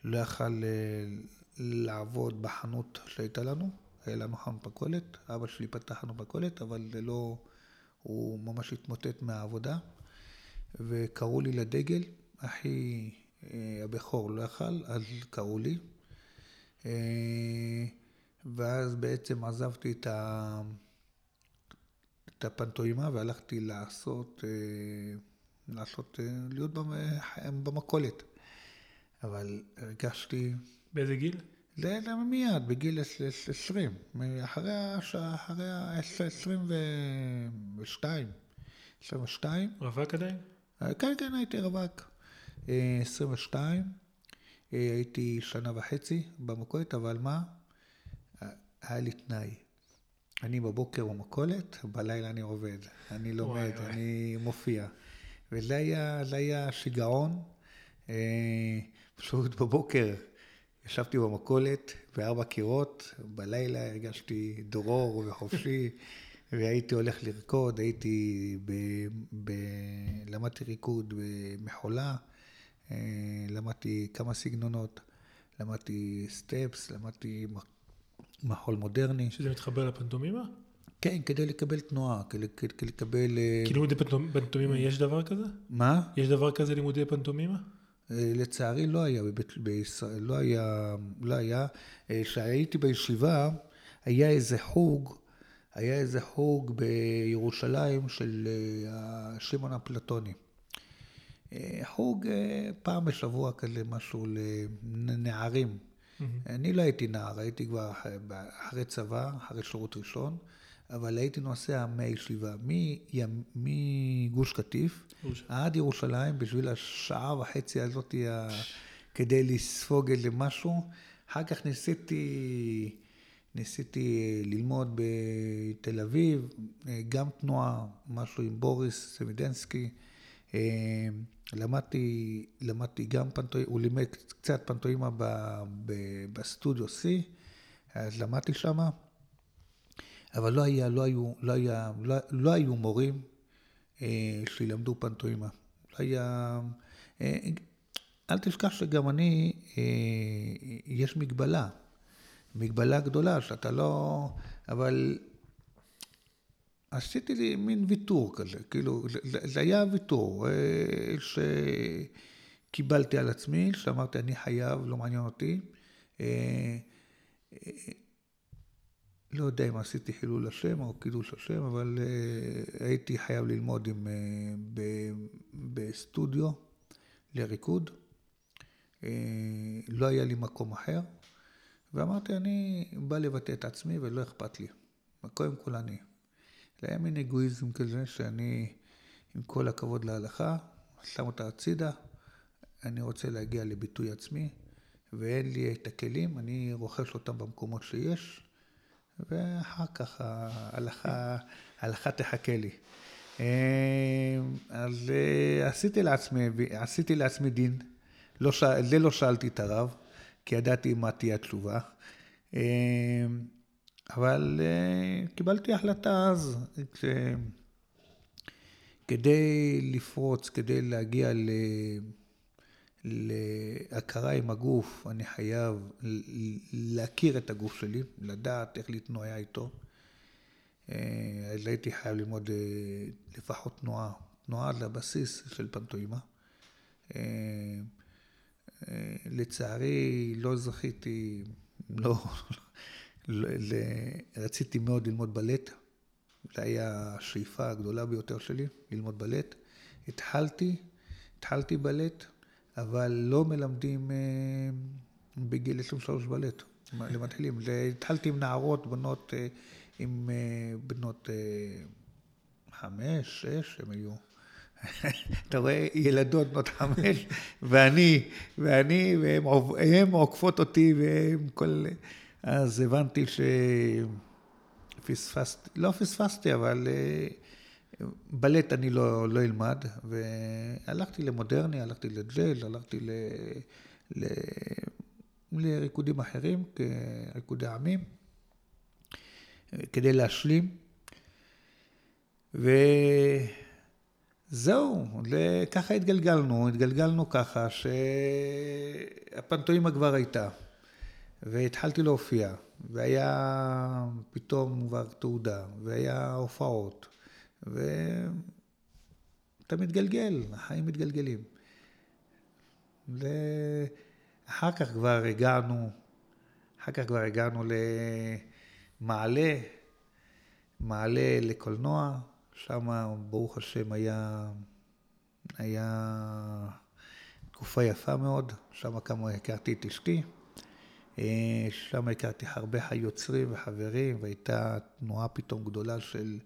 לא יכל לעבוד בחנות שהייתה לנו, היה לנו חנות מכולת, אבא שלי פתח חנות מכולת, אבל זה לא, הוא ממש התמוטט מהעבודה. וקראו לי לדגל, אחי הבכור לא יכל, אז קראו לי. ואז בעצם עזבתי את, ה... את הפנטוימה והלכתי לעשות, לעשות, להיות במכולת. אבל הרגשתי... באיזה גיל? זה מיד, בגיל 20, אחרי השעה, אחרי ה-22, 22. רווק עדיין? כן, כן, הייתי רווק. 22, הייתי שנה וחצי במכולת, אבל מה? היה לי תנאי. אני בבוקר במכולת, בלילה אני עובד. אני לומד, וואי, אני וואי. מופיע. וזה היה, היה שיגעון. פשוט בבוקר ישבתי במכולת, בארבע קירות, בלילה הרגשתי דרור וחופשי. והייתי הולך לרקוד, הייתי, ב, ב, למדתי ריקוד במחולה, למדתי כמה סגנונות, למדתי סטפס, למדתי מחול מודרני. שזה מתחבר לפנטומימה? כן, כדי לקבל תנועה, כדי, כדי לקבל... כי לימודי פנטומימה יש דבר כזה? מה? יש דבר כזה לימודי פנטומימה? לצערי לא היה, בישראל לא היה, לא היה. כשהייתי בישיבה, היה איזה חוג, היה איזה חוג בירושלים של שמעון אפלטוני. חוג פעם בשבוע כזה, משהו לנערים. אני לא הייתי נער, הייתי כבר אחרי צבא, אחרי שירות ראשון, אבל הייתי נוסע מהישיבה, מגוש קטיף עד ירושלים, בשביל השעה וחצי הזאת כדי לספוג איזה משהו. אחר כך ניסיתי, ניסיתי ללמוד בתל אביב, גם תנועה, משהו עם בוריס סבידנסקי. למדתי, למדתי גם פנטומימה, הוא לימד קצת פנטומימה בסטודיו C, אז למדתי שמה, אבל לא, היה, לא, היו, לא, היה, לא, לא היו מורים אה, שילמדו פנטומימה. לא היה... אה, אל תשכח שגם אני, אה, יש מגבלה, מגבלה גדולה, שאתה לא... אבל עשיתי לי מין ויתור כזה, כאילו, זה היה ויתור אה, שקיבלתי על עצמי, שאמרתי, אני חייב, לא מעניין אותי. לא יודע אם עשיתי חילול השם או קידוש השם, אבל הייתי חייב ללמוד עם, בסטודיו לריקוד. לא היה לי מקום אחר, ואמרתי, אני בא לבטא את עצמי ולא אכפת לי. קודם כל אני. זה היה מין אגואיזם כזה שאני, עם כל הכבוד להלכה, שם אותה הצידה, אני רוצה להגיע לביטוי עצמי, ואין לי את הכלים, אני רוכש אותם במקומות שיש, ואחר כך ההלכה, ההלכה תחכה לי. אז אה, עשיתי לעצמי, עשיתי לעצמי דין, לא ש... זה לא שאלתי את הרב, כי ידעתי מה תהיה התשובה. אבל uh, קיבלתי החלטה אז, כש... כדי לפרוץ, כדי להגיע ל... להכרה עם הגוף, אני חייב להכיר את הגוף שלי, לדעת איך להתנועע איתו. אה, אז הייתי חייב ללמוד אה, לפחות תנועה. תנועה זה הבסיס של פנטואימה. לצערי לא זכיתי, לא, רציתי מאוד ללמוד בלט, זו הייתה השאיפה הגדולה ביותר שלי, ללמוד בלט. התחלתי, התחלתי בלט, אבל לא מלמדים אה, בגיל 23 בלט, למתחילים. התחלתי עם נערות, בנות, אה, עם אה, בנות חמש, שש, הם היו. אתה רואה ילדות בנות חמש, ואני, ואני, והן עוקפות אותי, והם כל... אז הבנתי שפספסתי, לא פספסתי, אבל בלט אני לא, לא אלמד, והלכתי למודרני, הלכתי לג'אז, הלכתי ל, ל, לריקודים אחרים, כריקודי עמים, כדי להשלים. וזהו, ככה התגלגלנו, התגלגלנו ככה שהפנטואימה כבר הייתה. והתחלתי להופיע, והיה פתאום כבר תעודה, והיה הופעות, ואתה מתגלגל, החיים מתגלגלים. ואחר כך כבר הגענו, אחר כך כבר הגענו למעלה, מעלה לקולנוע, שם ברוך השם היה, היה תקופה יפה מאוד, שם כמה הכרתי את אשתי. אה, שם הכרתי הרבה היוצרים וחברים, והייתה תנועה פתאום גדולה של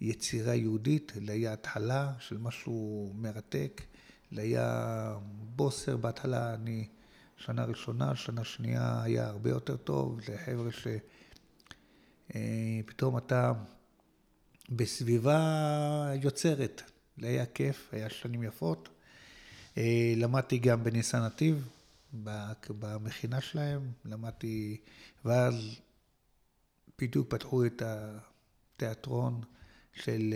יצירה יהודית, היה התחלה של משהו מרתק, היה בוסר בהתחלה, אני שנה ראשונה, שנה שנייה היה הרבה יותר טוב, זה חבר'ה שפתאום אה, אתה בסביבה יוצרת, היה כיף, היה שנים יפות. אה, למדתי גם בניסן נתיב, במכינה שלהם, למדתי, ואז בדיוק פתחו את התיאטרון של,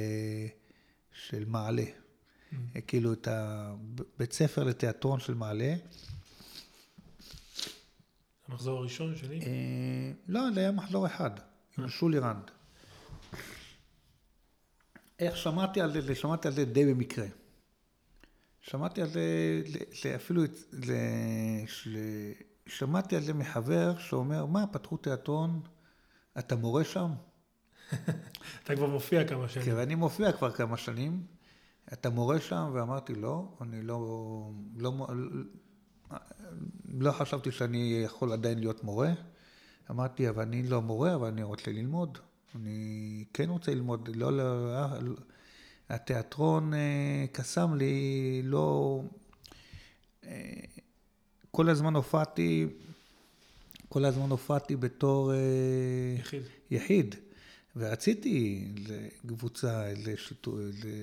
של מעלה. Mm. כאילו את הבית ספר לתיאטרון של מעלה. המחזור הראשון שלי? אה, לא, זה היה מחזור אחד, עם אה. שולי רנד. איך שמעתי על זה, שמעתי על זה די במקרה. שמעתי על זה, אפילו, שמעתי על זה מחבר שאומר, מה, פתחו תיאטרון, אתה מורה שם? אתה כבר מופיע כמה שנים. כן, ואני מופיע כבר כמה שנים. אתה מורה שם? ואמרתי, לא, אני לא, לא, לא חשבתי שאני יכול עדיין להיות מורה. אמרתי, אבל אני לא מורה, אבל אני רוצה ללמוד. אני כן רוצה ללמוד, לא, לא, התיאטרון אה, קסם לי, לא... אה, כל הזמן הופעתי, כל הזמן הופעתי בתור אה, יחיד. יחיד. ורציתי לקבוצה,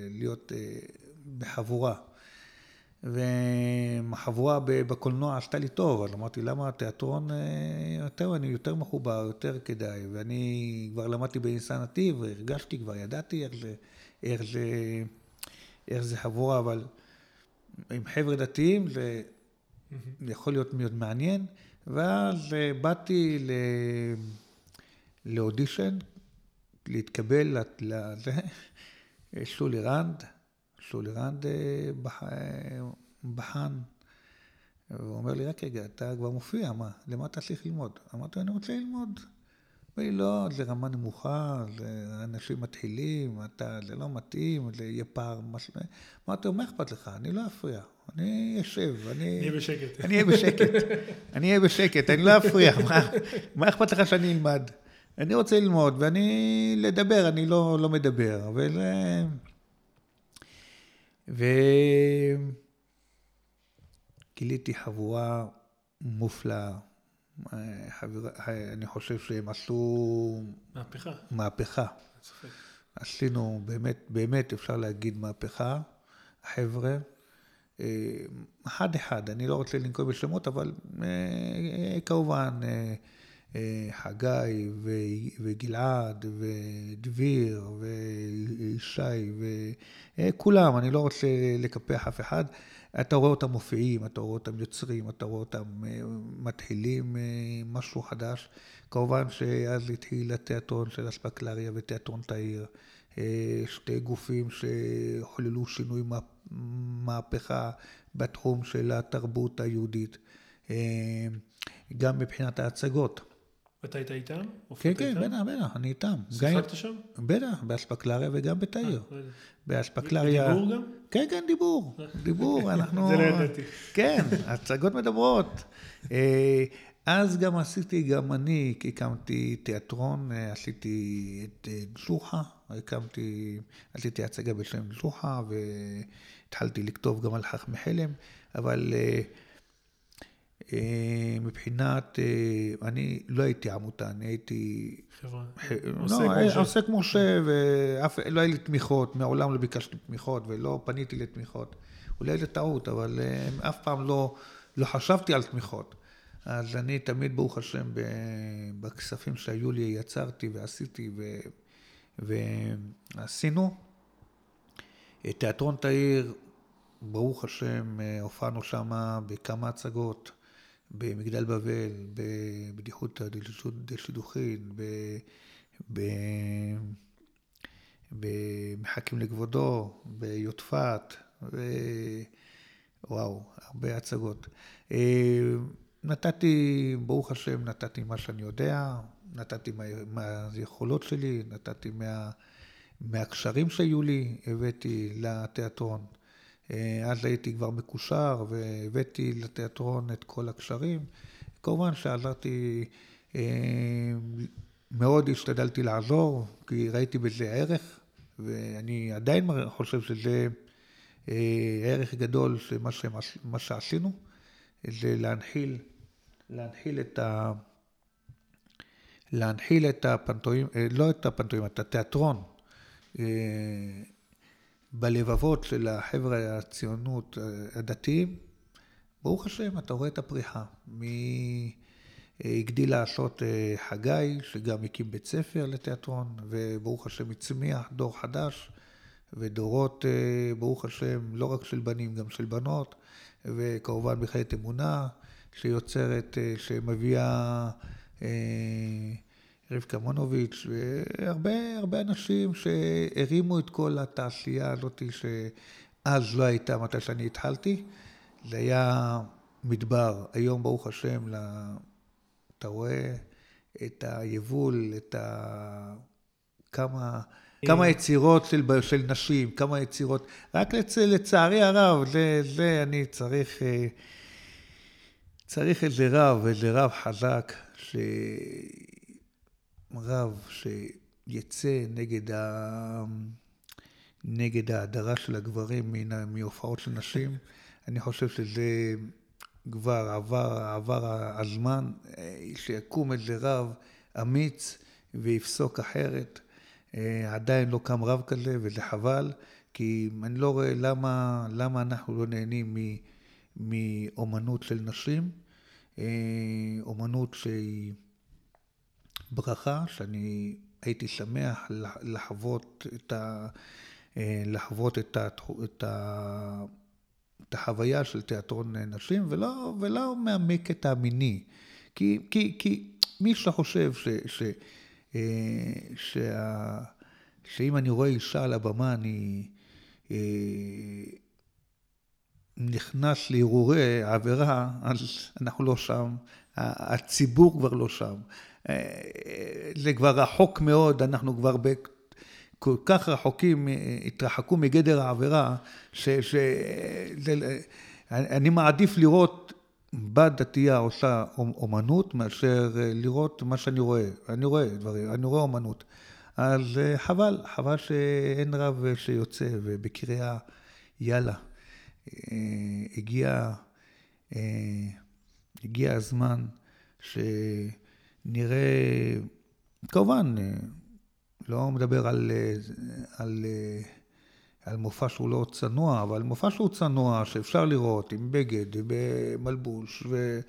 להיות בחבורה. והחבורה בקולנוע עשתה לי טוב, אז אמרתי, למה התיאטרון, יותר, אני יותר מחובר, יותר כדאי. ואני כבר למדתי בניסן נתיב, והרגשתי, כבר ידעתי איך זה, איך זה, איך זה חבורה, אבל עם חבר'ה דתיים זה יכול להיות מאוד מעניין. ואז באתי ל... לאודישן, להתקבל לזה, שולי רנד, שולי רנד אה, בח... בחן, והוא אומר לי, רק רגע, אתה כבר מופיע, מה, למה אתה צריך ללמוד? אמרתי, אני רוצה ללמוד. אמר לי, לא, זה רמה נמוכה, זה אנשים מתחילים, אתה, זה לא מתאים, זה יהיה פער, משהו. אמרתי לו, מה אכפת לך? אני לא אפריע. אני אשב, אני... נהיה בשקט. אני אהיה בשקט. אני אהיה בשקט, אני לא אפריע. מה, מה אכפת לך שאני אלמד? אני רוצה ללמוד, ואני לדבר, אני לא, לא מדבר. וזה... וגיליתי חבורה מופלאה. אני חושב שהם עשו... מהפכה. מהפכה. עשינו באמת, באמת אפשר להגיד מהפכה, החבר'ה. אה, אחד אחד, אני לא רוצה לנקוב בשמות, אבל אה, כמובן אה, חגי וגלעד ודביר וישי וכולם, אני לא רוצה לקפח אף אחד. אתה רואה אותם מופיעים, אתה רואה אותם יוצרים, אתה רואה אותם אה, מתחילים אה, משהו חדש. כמובן שאז התחיל התיאטרון של אספקלריה ותיאטרון תאיר, אה, שתי גופים שחוללו שינוי מהפכה בתחום של התרבות היהודית, גם מבחינת ההצגות. ואתה היית איתם? כן, כן, בטח, בטח, אני איתם. שיחקת שם? בטח, באספקלריה וגם בתאיר. לא באספקלריה... בדיבור גם? כן, כן, דיבור. דיבור, אנחנו... זה לא ידעתי. כן, הצגות מדברות. אה, אז גם עשיתי, גם אני הקמתי תיאטרון, אה, עשיתי את אה, ג'וחה, הקמתי, עשיתי הצגה בשם ג'וחה, והתחלתי לכתוב גם על חכמי חלם, אבל... אה, מבחינת, אה, אני לא הייתי עמותה, אני הייתי... חברה, לא, עוסק מורשה, ולא היה לי תמיכות, מעולם לא ביקשתי תמיכות ולא פניתי לתמיכות. אולי זה טעות, אבל אה, אף פעם לא, לא חשבתי על תמיכות. אז אני תמיד, ברוך השם, בכספים שהיו לי, יצרתי ועשיתי ו, ועשינו. תיאטרון תאיר, ברוך השם, הופענו שם בכמה הצגות. במגדל בבל, בבדיחות דשידוכין, במחכים לכבודו, ביוטפת, וואו, הרבה הצגות. אה, נתתי, ברוך השם, נתתי מה שאני יודע, נתתי מהיכולות שלי, נתתי מה, מהקשרים שהיו לי, הבאתי לתיאטרון. אה, אז הייתי כבר מקושר והבאתי לתיאטרון את כל הקשרים. כמובן שעזרתי, אה, מאוד השתדלתי לעזור, כי ראיתי בזה ערך, ואני עדיין חושב שזה אה, ערך גדול שמה מה שעשינו, זה להנחיל, להנחיל את ה... להנחיל את הפנטואים, לא את הפנטואים, את התיאטרון. בלבבות של החבר'ה הציונות הדתיים, ברוך השם, אתה רואה את הפריחה. מי הגדיל לעשות אה, חגי, שגם הקים בית ספר לתיאטרון, וברוך השם הצמיח דור חדש, ודורות, אה, ברוך השם, לא רק של בנים, גם של בנות, וכמובן מכללת אמונה, שיוצרת, אה, שמביאה רבקה מונוביץ', והרבה הרבה אנשים שהרימו את כל התעשייה הזאת, שאז לא הייתה מתי שאני התחלתי. זה היה מדבר. היום, ברוך השם, אתה רואה את היבול, את ה... כמה... כמה יצירות של, של נשים, כמה יצירות, רק לצ, לצערי הרב, זה, זה אני צריך, צריך איזה רב, איזה רב חזק, ש... רב שיצא נגד, ה... נגד ההדרה של הגברים מהופעות של נשים. אני חושב שזה כבר עבר, עבר הזמן, שיקום איזה רב אמיץ ויפסוק אחרת. עדיין לא קם רב כזה, וזה חבל, כי אני לא רואה למה, למה אנחנו לא נהנים מאומנות של נשים. אומנות שהיא ברכה, שאני הייתי שמח לחוות את, ה, לחוות את, ה, את, ה, את החוויה של תיאטרון נשים, ולא, ולא מהמקט המיני. כי, כי, כי מי שחושב ש, ש, שה, שאם אני רואה אישה על הבמה, אני נכנס להרהורי עבירה, אז אנחנו לא שם, הציבור כבר לא שם. זה כבר רחוק מאוד, אנחנו כבר כל כך רחוקים, התרחקו מגדר העבירה, שאני מעדיף לראות בת דתייה עושה אומנות, מאשר לראות מה שאני רואה. אני רואה דברים, אני רואה אומנות. אז חבל, חבל שאין רב שיוצא, ובקריאה, יאללה. הגיע, הגיע הזמן שנראה, כמובן, לא מדבר על, על, על מופע שהוא לא צנוע, אבל מופע שהוא צנוע, שאפשר לראות עם בגד, במלבוש, ו...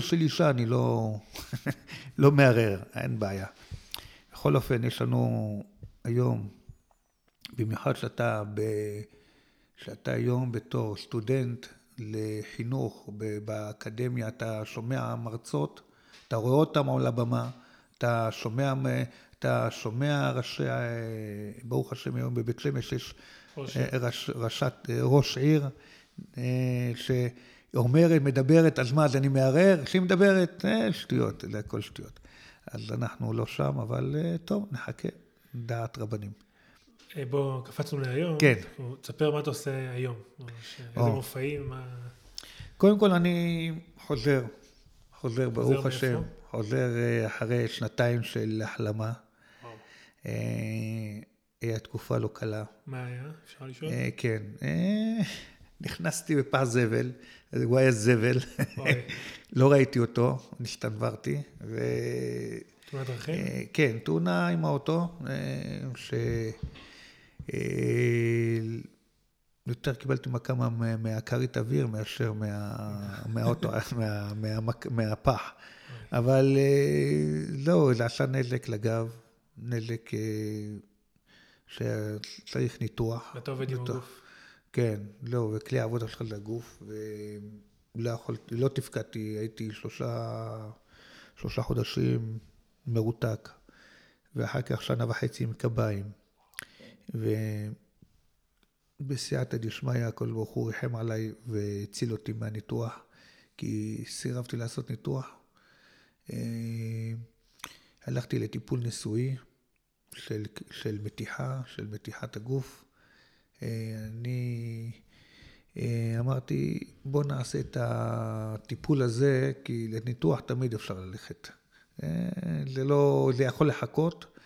של אישה אני לא, לא מערער, אין בעיה. בכל אופן, יש לנו היום, במיוחד שאתה, ב, שאתה היום בתור סטודנט לחינוך באקדמיה, אתה שומע מרצות, אתה רואה אותם על הבמה, אתה שומע, אתה שומע ראשי, ברוך השם היום בבית שמש יש ראש, ראשת, ראש עיר, ש... אומרת, מדברת, אז מה, אז אני מערער? כשהיא מדברת, אה, שטויות, זה הכל שטויות. אז אנחנו לא שם, אבל אה, טוב, נחכה, דעת רבנים. אה, בוא, קפצנו להיום. כן. תספר מה אתה עושה היום. איזה מופעים, מה... קודם כל, אני חוזר, חוזר, ברוך השם. חוזר אחרי שנתיים של החלמה. היה תקופה לא קלה. מה היה? אפשר לשאול? כן. נכנסתי בפח זבל, הוא היה זבל, לא ראיתי אותו, נשתנברתי. ו... תאונת דרכים? כן, תאונה עם האוטו, ש... יותר קיבלתי מכה מהכרית אוויר מאשר מהאוטו, מהפח. אבל לא, זה עשה נזק לגב, נזק שצריך ניתוח. ואתה עובד עם הגוף. כן, לא, וכלי העבודה שלך זה הגוף, ולא לא תפקדתי, הייתי שלושה, שלושה חודשים מרותק, ואחר כך שנה וחצי עם קביים. ובסייעתא דשמיא, הכל ברוך הוא ריחם עליי והציל אותי מהניתוח, כי סירבתי לעשות ניתוח. הלכתי לטיפול נשואי של, של מתיחה, של מתיחת הגוף. אני אמרתי, בוא נעשה את הטיפול הזה, כי לניתוח תמיד אפשר ללכת. זה לא, זה יכול לחכות.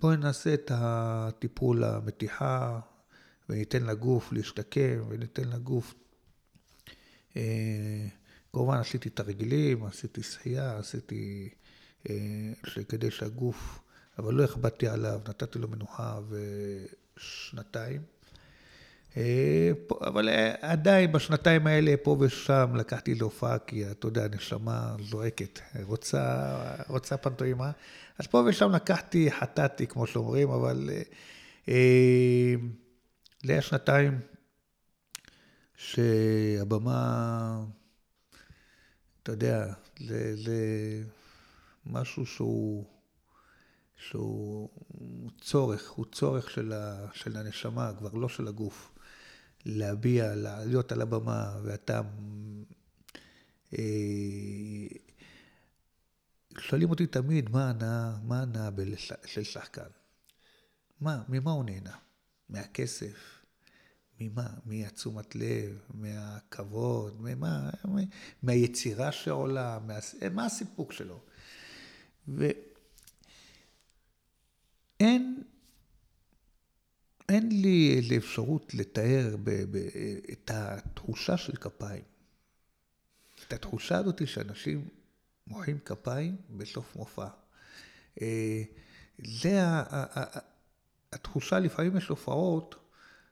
בואי נעשה את הטיפול המתיחה, וניתן לגוף להשתקם, וניתן לגוף... כמובן עשיתי תרגילים, עשיתי שחייה, עשיתי... כדי שהגוף אבל לא הכבדתי עליו, נתתי לו מנוחה ושנתיים. אה, אבל אה, עדיין בשנתיים האלה, פה ושם, לקחתי להופעה, כי אתה יודע, הנשמה זועקת, רוצה, רוצה פנטוימה. אז פה ושם לקחתי, חטאתי, כמו שאומרים, אבל אה, זה היה שנתיים שהבמה, אתה יודע, זה, זה משהו שהוא... שהוא צורך, הוא צורך של, ה, של הנשמה, כבר לא של הגוף. להביע, להיות על הבמה, ואתה... אה, שואלים אותי תמיד, מה ההנאה, מה ההנאה של שחקן? מה, ממה הוא נהנה? מהכסף? ממה? מהתשומת לב, מהכבוד, ממה? מהיצירה שעולה, מה, מה הסיפוק שלו. ואין אין לי אפשרות לתאר ב, ב, את התחושה של כפיים. את התחושה הזאת שאנשים מוחאים כפיים בסוף מופע. אה, זה התחושה, לפעמים יש הופעות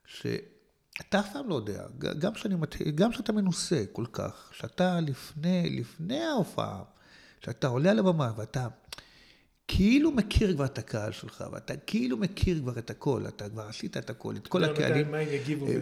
שאתה אף פעם לא יודע, גם, שאני, גם שאתה מנוסה כל כך, שאתה לפני, לפני ההופעה, שאתה עולה על הבמה ואתה כאילו מכיר כבר את הקהל שלך, ואתה כאילו מכיר כבר את הכל, אתה כבר עשית את הכל, את כל הקהלים,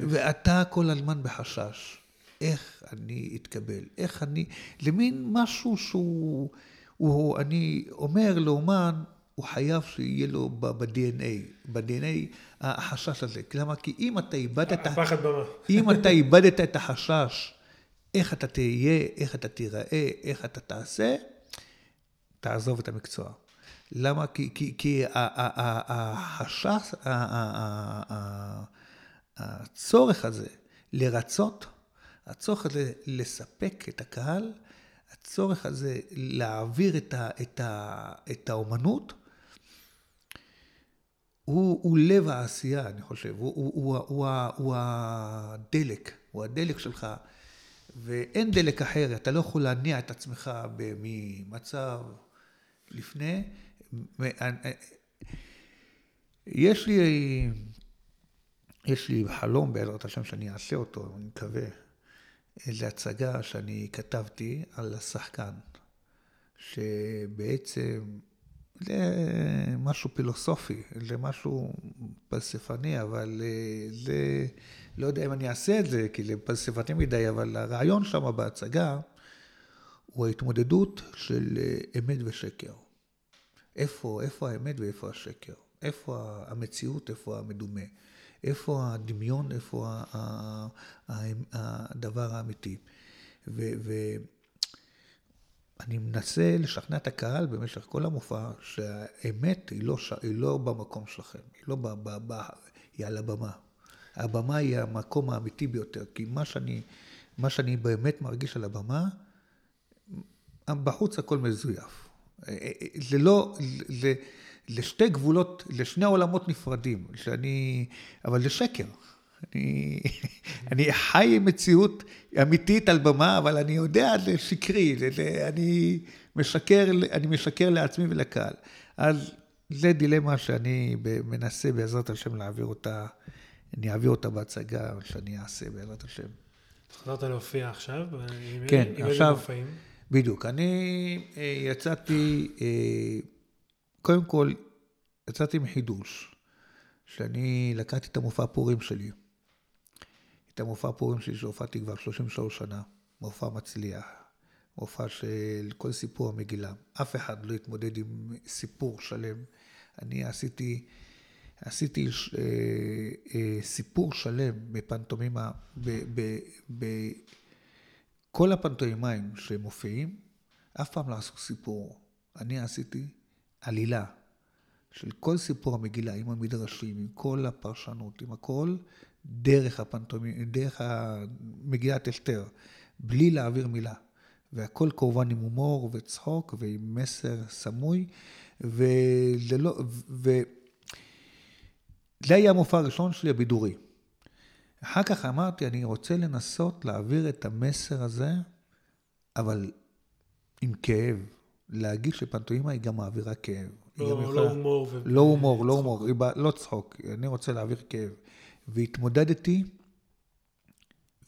ואתה כל הזמן בחשש. איך אני אתקבל? איך אני... למין משהו שהוא... הוא, אני אומר לאומן, הוא חייב שיהיה לו ב-DNA, ב-DNA החשש הזה. למה? כי אם אתה איבדת... הפחד במה. אם אתה איבדת את החשש, איך אתה תהיה, איך אתה תיראה, איך אתה תעשה, תעזוב את המקצוע. למה? כי, הצורך הזה לרצות, הצורך הזה לספק את הקהל, הצורך הזה להעביר את, ה, את, ה, את האומנות, הוא, הוא לב העשייה, אני חושב, הוא, הוא, הוא, הוא, הוא הדלק, הוא הדלק שלך, ואין דלק אחר, אתה לא יכול להניע את עצמך ממצב לפני. יש לי, יש לי חלום בעזרת השם שאני אעשה אותו, אני מקווה. איזו הצגה שאני כתבתי על השחקן, שבעצם זה משהו פילוסופי, זה משהו פלספני, אבל אה, זה, לא יודע אם אני אעשה את זה, כי זה פלספני מדי, אבל הרעיון שם בהצגה הוא ההתמודדות של אה, אמת ושקר. איפה, איפה האמת ואיפה השקר? איפה המציאות, איפה המדומה? איפה הדמיון, איפה הדבר האמיתי. ואני מנסה לשכנע את הקהל במשך כל המופע שהאמת היא לא, היא לא במקום שלכם, היא לא ב, היא על הבמה. הבמה היא המקום האמיתי ביותר, כי מה שאני, מה שאני באמת מרגיש על הבמה, בחוץ הכל מזויף. זה לא, זה... לשתי גבולות, לשני עולמות נפרדים, שאני, אבל זה שקר. אני, אני חי עם מציאות אמיתית על במה, אבל אני יודע, זה שקרי, זה, זה, אני, משקר, אני משקר לעצמי ולקהל. אז זה דילמה שאני מנסה בעזרת השם להעביר אותה, אני אעביר אותה בהצגה שאני אעשה בעזרת השם. חזרת להופיע עכשיו? כן, עם עכשיו, בדיוק. אני אה, יצאתי... אה, קודם כל, יצאתי עם חידוש, שאני לקחתי את המופע פורים שלי, את המופע פורים שלי שהופעתי כבר 33 שנה, מופע מצליח, מופע של כל סיפור המגילה. אף אחד לא התמודד עם סיפור שלם. אני עשיתי, עשיתי אה, אה, סיפור שלם בפנטומימה, בכל הפנטומימאים שמופיעים, אף פעם לא עשו סיפור. אני עשיתי עלילה של כל סיפור המגילה, עם המדרשים, עם כל הפרשנות, עם הכל, דרך הפנטומי, דרך מגילת אסתר, בלי להעביר מילה. והכל כמובן עם הומור וצחוק ועם מסר סמוי, וזה לא, ו... זה היה המופע הראשון שלי הבידורי. אחר כך אמרתי, אני רוצה לנסות להעביר את המסר הזה, אבל עם כאב, להגיד שפנטומימה היא גם מעבירה כאב. לא, לא יכולה... הומור. ו... לא הומור, לא הומור, לא צחוק, אני רוצה להעביר כאב. והתמודדתי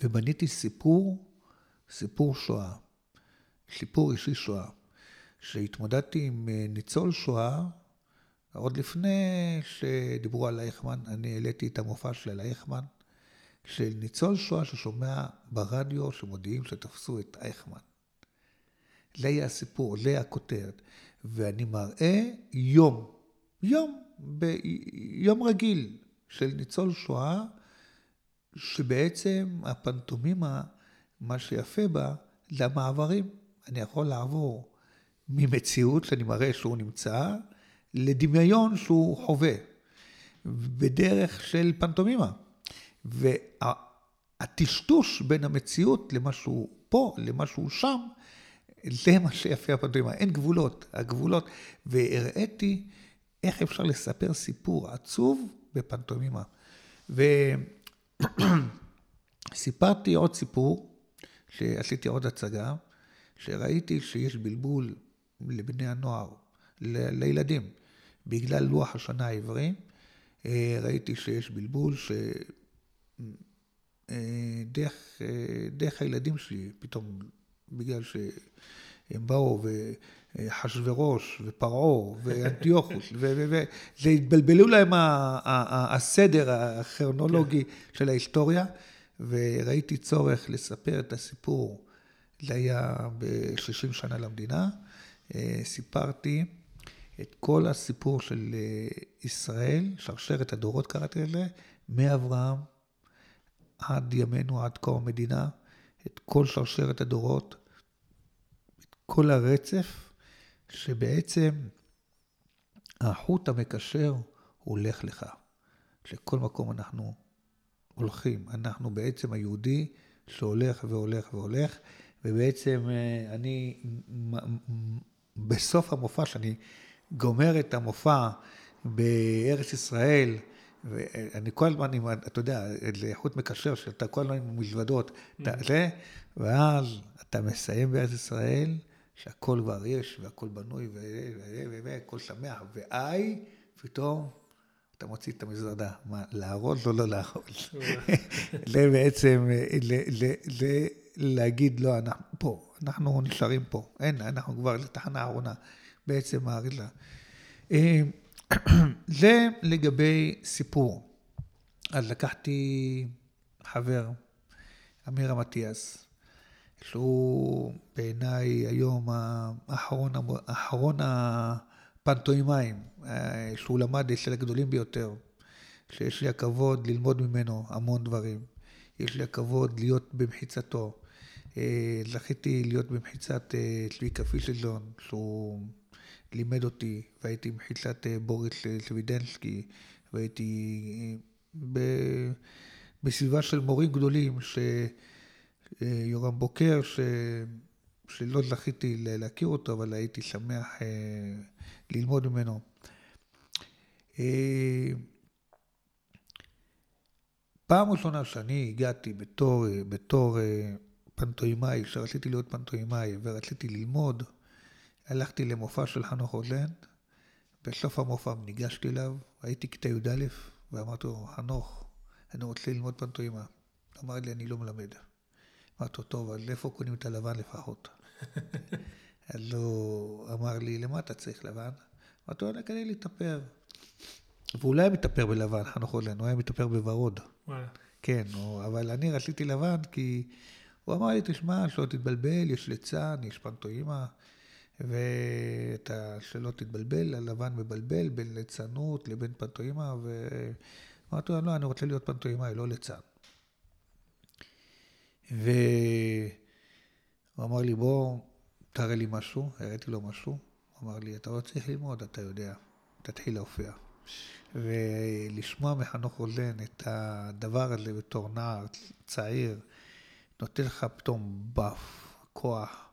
ובניתי סיפור, סיפור שואה, סיפור אישי שואה, שהתמודדתי עם אה, ניצול שואה, עוד לפני שדיברו על אייכמן, אני העליתי את המופע של אייכמן, של ניצול שואה ששומע ברדיו שמודיעים שתפסו את אייכמן. היה הסיפור, היה הכותרת. ואני מראה יום, יום, ביום רגיל של ניצול שואה, שבעצם הפנטומימה, מה שיפה בה, זה המעברים. אני יכול לעבור ממציאות שאני מראה שהוא נמצא, לדמיון שהוא חווה, בדרך של פנטומימה. והטשטוש בין המציאות למשהו פה, למשהו שם, זה מה שיפה הפנטומימה, אין גבולות, הגבולות, והראיתי איך אפשר לספר סיפור עצוב בפנטומימה. וסיפרתי עוד סיפור, שעשיתי עוד הצגה, שראיתי שיש בלבול לבני הנוער, ל- לילדים, בגלל לוח השנה העברי, אה, ראיתי שיש בלבול, ש... אה, דרך, אה, דרך הילדים שלי, פתאום, בגלל שהם באו וחשוורוש ופרעה ואנטיוכוס, וזה התבלבלו להם הסדר הכרונולוגי כן. של ההיסטוריה, וראיתי צורך לספר את הסיפור, זה היה ב-30 שנה למדינה, סיפרתי את כל הסיפור של ישראל, שרשרת הדורות קראתי לזה, מאברהם עד ימינו, עד קום המדינה, את כל שרשרת הדורות, את כל הרצף, שבעצם החוט המקשר הולך לך. לכל מקום אנחנו הולכים. אנחנו בעצם היהודי שהולך והולך והולך, ובעצם אה, אני, בסוף המופע, שאני גומר את המופע בארץ ישראל, ואני כל הזמן, אתה יודע, לאיכות מקשר, שאתה כל הזמן עם מזוודות, אתה mm-hmm. זה, ואז אתה מסיים בארץ ישראל, שהכל כבר יש, והכל בנוי, והכל שמח, ואי, פתאום אתה מוציא את המזוודה. מה, לארוז או לא לארוז? זה בעצם, להגיד, לא, אנחנו פה, אנחנו נשארים פה, אין, אנחנו כבר לתחנה האחרונה, בעצם האריזה. זה לגבי סיפור. אז לקחתי חבר, אמירה מטיאס, שהוא בעיניי היום האחרון, האחרון הפנטוימאים, אה, שהוא למד אצל הגדולים ביותר, שיש לי הכבוד ללמוד ממנו המון דברים. יש לי הכבוד להיות במחיצתו. אה, זכיתי להיות במחיצת אה, צביקה פישלזון, שהוא לימד אותי, והייתי מחיצת אה, בוריס סווידנסקי, והייתי ב... בסביבה של מורים גדולים, שיורם בוקר, ש... שלא זכיתי להכיר אותו, אבל הייתי שמח ללמוד ממנו. פעם ראשונה שאני הגעתי בתור, בתור פנטואימאי, שרציתי להיות פנטואימאי ורציתי ללמוד, הלכתי למופע של חנוך רוזן, בסוף המופע ניגשתי אליו, הייתי כיתה י"א, ואמרתי לו, חנוך, אני רוצה ללמוד פנטואימה. אמר לי, אני לא מלמד. אמרתי לו, טוב, אז איפה קונים את הלבן לפחות? אז הוא אמר לי, למה אתה צריך לבן? אמרתי לו, כדי להתאפר. והוא לא היה מתאפר בלבן, חנוך רוזן, הוא היה מתאפר בוורוד. כן, אבל אני רציתי לבן כי הוא אמר לי, תשמע, שלא תתבלבל, יש ליצן, יש פנטואימה, ואתה, שלא תתבלבל, הלבן מבלבל בין ליצנות לבין פנטואימה, ואמרתי לו, לא, אני רוצה להיות פנטואימאי, לא ליצן. והוא אמר לי, בוא, תראה לי משהו, הראיתי לו משהו. הוא אמר לי, אתה לא צריך ללמוד, אתה יודע, תתחיל להופיע. ולשמוע מחנוך רוזן את הדבר הזה בתור נער צעיר, נותן לך פתאום באף, כוח.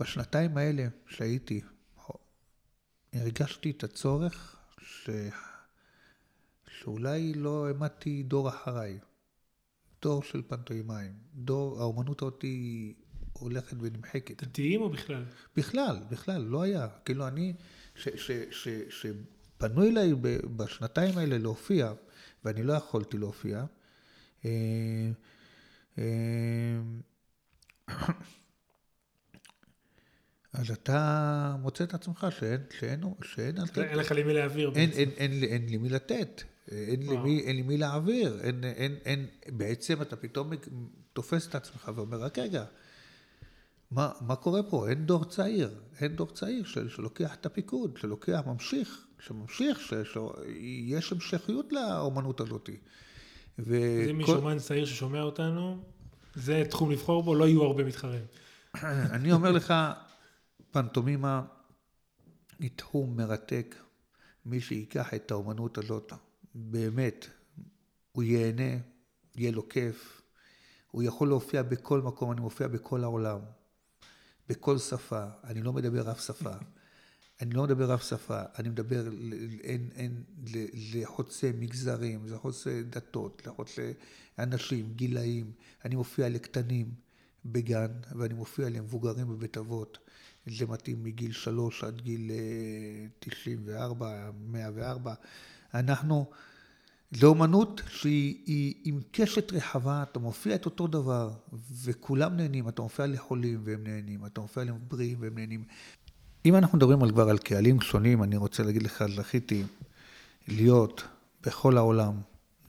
ובשנתיים האלה שהייתי, הרגשתי את הצורך ש... שאולי לא העמדתי דור אחריי, דור של פנטואימאים, דור, האומנות אותי הולכת ונמחקת. דתיים או בכלל? בכלל, בכלל, לא היה. כאילו אני, שפנו אליי בשנתיים האלה להופיע, ואני לא יכולתי להופיע, אה, אה, אז אתה מוצא את עצמך שאין, שאין, שאין אין לך למי להעביר אין, אין, אין, אין, אין לי מי לתת, אין לי, מי, אין מי להעביר, אין, אין, אין, בעצם אתה פתאום תופס את עצמך ואומר, רק רגע, מה, מה קורה פה? אין דור צעיר, אין דור צעיר של, שלוקח את הפיקוד, שלוקח, ממשיך, שממשיך, שיש המשכיות לאומנות הזאת. ו... זה מי שאומן צעיר ששומע אותנו, זה תחום לבחור בו, לא יהיו הרבה מתחרים. אני אומר לך, פנטומימה היא תחום מרתק. מי שייקח את האומנות הזאת באמת, הוא ייהנה, יהיה לו כיף, הוא יכול להופיע בכל מקום, אני מופיע בכל העולם, בכל שפה, אני לא מדבר אף שפה. אני לא מדבר אף שפה, אני מדבר אין, אין, לחוצה מגזרים, לחוצה דתות, לחוצה אנשים, גילאים. אני מופיע לקטנים בגן, ואני מופיע למבוגרים בבית אבות. זה מתאים מגיל שלוש עד גיל 94, אה, 104. אנחנו, זו אומנות שהיא עם קשת רחבה, אתה מופיע את אותו דבר, וכולם נהנים. אתה מופיע לחולים והם נהנים, אתה מופיע לבריאים והם נהנים. אם אנחנו מדברים על כבר על קהלים שונים, אני רוצה להגיד לך, זכיתי להיות בכל העולם,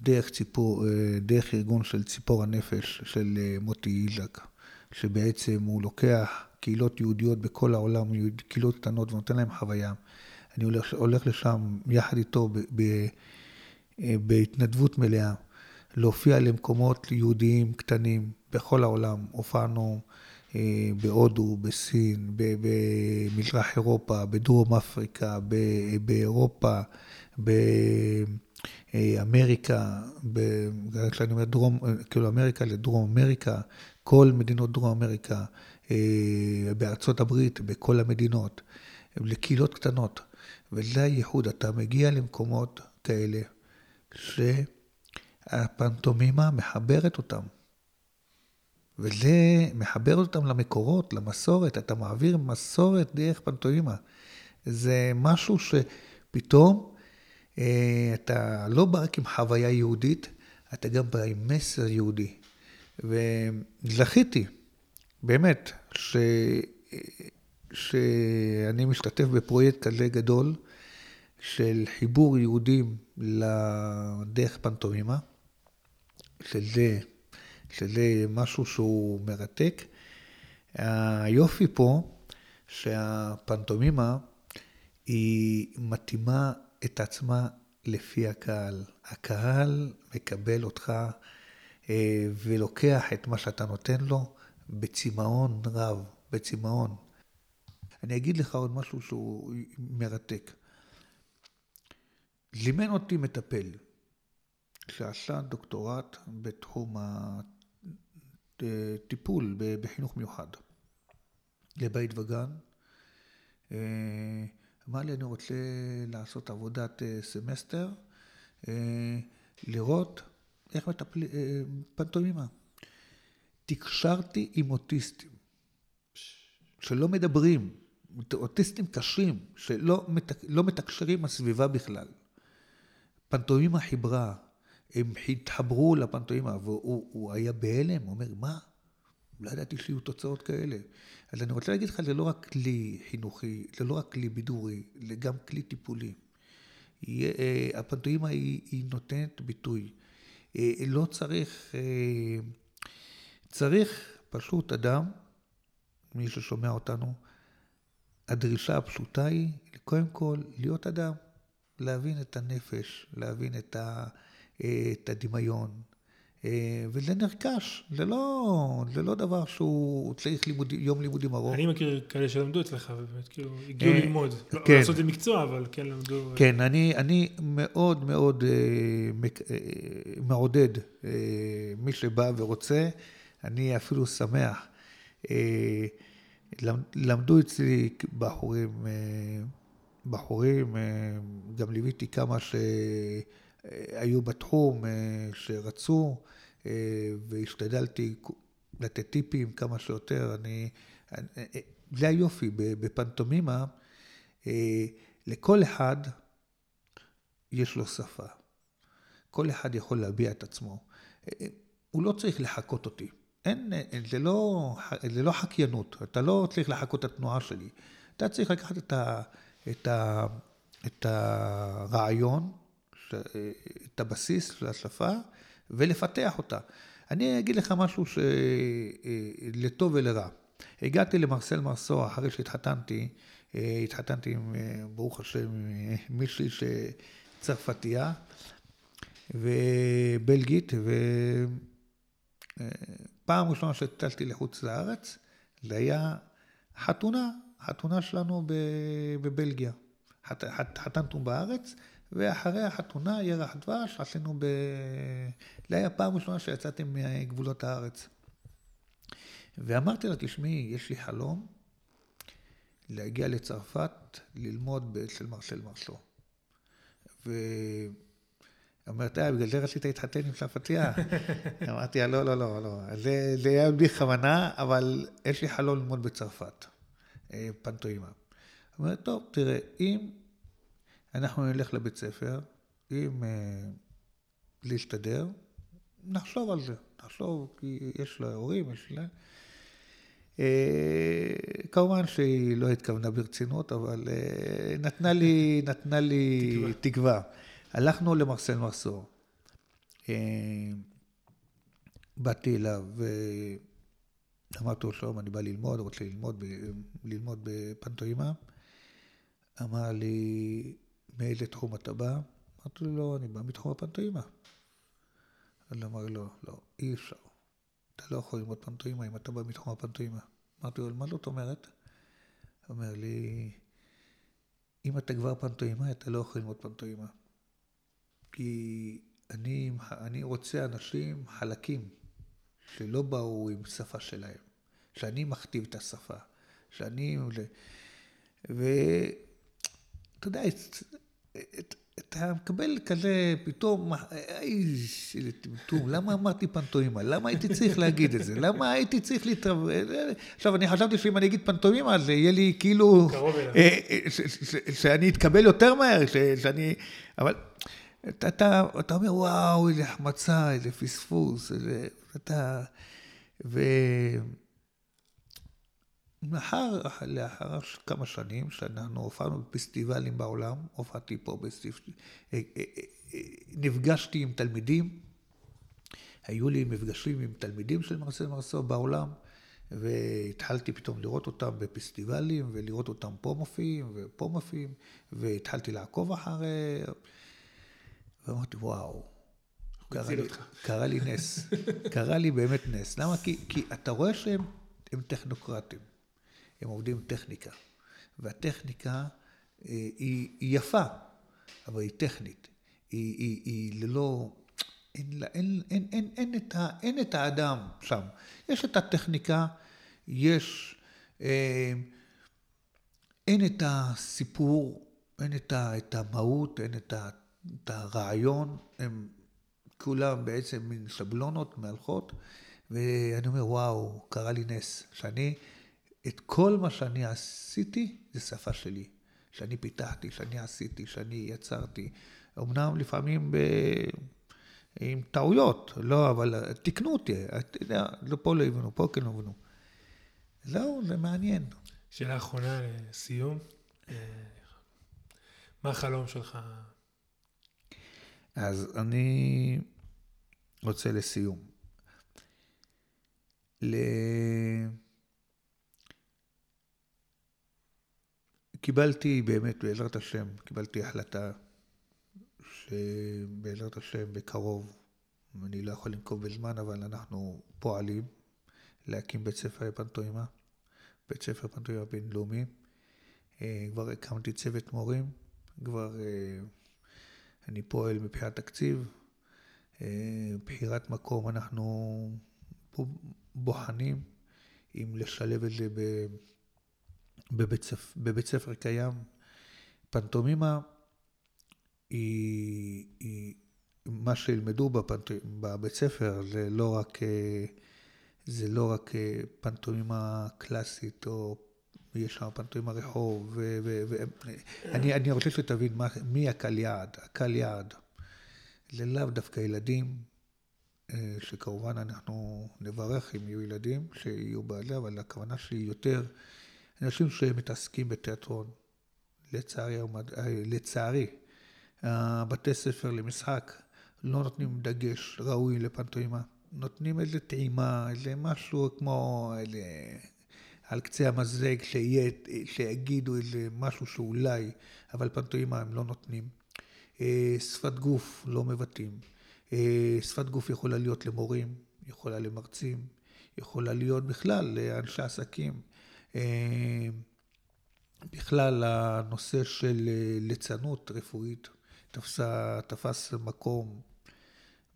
דרך ציפור, אה, דרך ארגון של ציפור הנפש של אה, מוטי איזק, שבעצם הוא לוקח קהילות יהודיות בכל העולם, קהילות קטנות, ונותן להם חוויה. אני הולך, הולך לשם יחד איתו ב, ב, אה, בהתנדבות מלאה, להופיע למקומות יהודיים קטנים בכל העולם. הופענו אה, בהודו, בסין, במזרח אירופה, בדרום אפריקה, באירופה, באמריקה, כשאני אומר דרום, כאילו אמריקה לדרום אמריקה, כל מדינות דרום אמריקה, אה, בארצות הברית, בכל המדינות, לקהילות קטנות. וזה הייחוד, אתה מגיע למקומות כאלה שהפנטומימה מחברת אותם. וזה מחבר אותם למקורות, למסורת, אתה מעביר מסורת דרך פנטומימה. זה משהו שפתאום אה, אתה לא בא רק עם חוויה יהודית, אתה גם בא עם מסר יהודי. וזכיתי, באמת, ש... שאני משתתף בפרויקט כזה גדול של חיבור יהודים לדרך פנטומימה, שזה שזה משהו שהוא מרתק. היופי פה, שהפנטומימה היא מתאימה את עצמה לפי הקהל. הקהל מקבל אותך אה, ולוקח את מה שאתה נותן לו בצמאון רב, בצמאון. אני אגיד לך עוד משהו שהוא מרתק. זימן אותי מטפל שעשה דוקטורט בתחום טיפול בחינוך מיוחד לבית וגן. אה, אמר לי, אני רוצה לעשות עבודת אה, סמסטר, אה, לראות איך מטפלים, פנטומימה. תקשרתי עם אוטיסטים שלא מדברים, אוטיסטים קשים, שלא לא מתקשרים עם הסביבה בכלל. פנטומימה חיברה, הם התחברו לפנטומימה, והוא היה בהלם, הוא אומר, מה? לא ידעתי שיהיו תוצאות כאלה. אז אני רוצה להגיד לך, זה לא רק כלי חינוכי, זה לא רק כלי בידורי, זה גם כלי טיפולי. אה, הפנטומימה היא, היא נותנת ביטוי. אה, לא צריך, אה, צריך פשוט אדם, מי ששומע אותנו, הדרישה הפשוטה היא, קודם כל, להיות אדם, להבין את הנפש, להבין את ה... את הדמיון. אה, וזה נרכש, זה לא, זה לא דבר שהוא צריך לימוד, יום לימודים ארוך. אני מכיר כאלה שלמדו אצלך, ובאמת כאילו הגיעו אה, ללמוד. לא, כן. לא לעשות את זה מקצוע, אבל כן למדו. כן, אני, אני מאוד מאוד אה, מעודד מי שבא ורוצה, אני אפילו שמח. למדו אצלי בחורים, בחורים, גם ליוויתי כמה ש... היו בתחום, אה, שרצו, אה, והשתדלתי לתת טיפים כמה שיותר. אני, אה, זה היופי, בפנטומימה, לכל אחד יש לו שפה. כל אחד יכול להביע את עצמו. הוא לא צריך לחקות אותי. אין, זה לא, זה לא חקיינות, אתה לא צריך לחקות את התנועה שלי. אתה צריך לקחת את, ה, את, ה, את הרעיון את הבסיס של השפה ולפתח אותה. אני אגיד לך משהו שלטוב ולרע. הגעתי למרסל מרסו אחרי שהתחתנתי, התחתנתי עם, ברוך השם, מישהי שצרפתייה ובלגית, ופעם ראשונה שטלתי לחוץ לארץ, זה היה חתונה, חתונה שלנו בבלגיה. חתנתנו בארץ, ואחרי החתונה, ירח דבש, עשינו ב... זה היה פעם ראשונה שיצאתם מגבולות הארץ. ואמרתי לה, תשמעי, יש לי חלום להגיע לצרפת, ללמוד אצל מרסל מרסו. ואומרת, אה, בגלל זה רצית להתחתן עם צרפתייה? אמרתי לה, לא, לא, לא, לא, זה, זה היה בלי כוונה, אבל יש לי חלום ללמוד בצרפת, אה, פנטואימה. אומרת, טוב, תראה, אם אנחנו נלך לבית ספר, אם אה, להסתדר, נחשוב על זה, נחשוב, כי יש לה הורים, יש לה... אה, כמובן שהיא לא התכוונה ברצינות, אבל נתנה לי, נתנה לי תקווה. תקווה. הלכנו למרסל מרסור. אה, באתי אליו ואמרתי לו, שלום, אני בא ללמוד, רוצה ללמוד, ללמוד בפנטואימה. אמר לי, מאיזה תחום אתה בא? אמרתי לו, לא, אני בא מתחום הפנטואימה. אז אמר לו, לא, אי אפשר. אתה לא יכול ללמוד פנטואימה אם אתה בא מתחום הפנטואימה. אמרתי לו, מה זאת אומרת? אומר לי, אם אתה כבר פנטואימה, אתה לא יכול ללמוד פנטואימה. כי אני, אני רוצה אנשים חלקים, שלא באו עם שפה שלהם, שאני מכתיב את השפה, שאני... ואתה יודע, את, את, אתה מקבל כזה, פתאום, איזה טמטום, למה אמרתי פנטומימה? למה הייתי צריך להגיד את זה? למה הייתי צריך להתרב... עכשיו, אני חשבתי שאם אני אגיד פנטומימה, זה יהיה לי כאילו... קרוב אליו. אה, אה, שאני אתקבל יותר מהר, שאני... אבל אתה, אתה אומר, וואו, איזה החמצה, איזה פספוס, איזה... אתה... ו... לאחר, לאחר כמה שנים שאנחנו הופענו בפסטיבלים בעולם, הופעתי פה בפסטיבל, אה, אה, אה, נפגשתי עם תלמידים, היו לי מפגשים עם תלמידים של מרסל מרסו בעולם, והתחלתי פתאום לראות אותם בפסטיבלים, ולראות אותם פה מופיעים ופה מופיעים, והתחלתי לעקוב אחרי... ואמרתי, וואו, קרה לי, קרה לי נס, קרה לי באמת נס. למה? כי, כי אתה רואה שהם טכנוקרטים. הם עובדים עם טכניקה. והטכניקה אה, היא, היא יפה, אבל היא טכנית. היא, היא, היא ללא... אין, אין, אין, אין, אין, אין, את ה, אין את האדם שם. יש את הטכניקה, יש... אה, אין את הסיפור, אין את, ה, את המהות, אין את, ה, את הרעיון, הם כולם בעצם מין שבלונות מהלכות, ואני אומר, וואו, קרה לי נס, שאני את כל מה שאני עשיתי, זה שפה שלי. שאני פיתחתי, שאני עשיתי, שאני יצרתי. אמנם לפעמים ב... עם טעויות, לא, אבל תיקנו אותי, אתה יודע, לא פה לא הבנו, פה כן הבנו. זהו, זה מעניין. שאלה אחרונה לסיום, אה, מה החלום שלך? אז אני רוצה לסיום. ל... קיבלתי באמת, בעזרת השם, קיבלתי החלטה שבעזרת השם בקרוב, אני לא יכול לנקוב בזמן, אבל אנחנו פועלים להקים בית ספר לפנטוימה, בית ספר פנטוימה בינלאומי. אה, כבר הקמתי צוות מורים, כבר אה, אני פועל מבחינת תקציב, אה, בחירת מקום אנחנו בוחנים אם לשלב את זה. בבית ספר, בבית ספר קיים. פנטומימה היא, היא מה שילמדו בפנט, בבית ספר זה לא רק, זה לא רק פנטומימה קלאסית או יש שם פנטומימה רחוב ואני רוצה שתבין מה, מי הקהל יעד, הקהל יעד זה לאו דווקא ילדים אה, שכמובן אנחנו נברך אם יהיו ילדים שיהיו בעלי אבל הכוונה שהיא יותר אנשים שמתעסקים בתיאטרון, לצערי, אה, לצערי, בתי ספר למשחק לא נותנים דגש ראוי לפנטוימה, נותנים איזה טעימה, איזה משהו כמו איזה, על קצה המזלג, שיהיה, שיגידו איזה משהו שאולי, אבל פנטוימה הם לא נותנים. אה, שפת גוף לא מבטאים. אה, שפת גוף יכולה להיות למורים, יכולה למרצים, יכולה להיות בכלל לאנשי עסקים. אה, בכלל הנושא של ליצנות רפואית, תפסה, תפס מקום,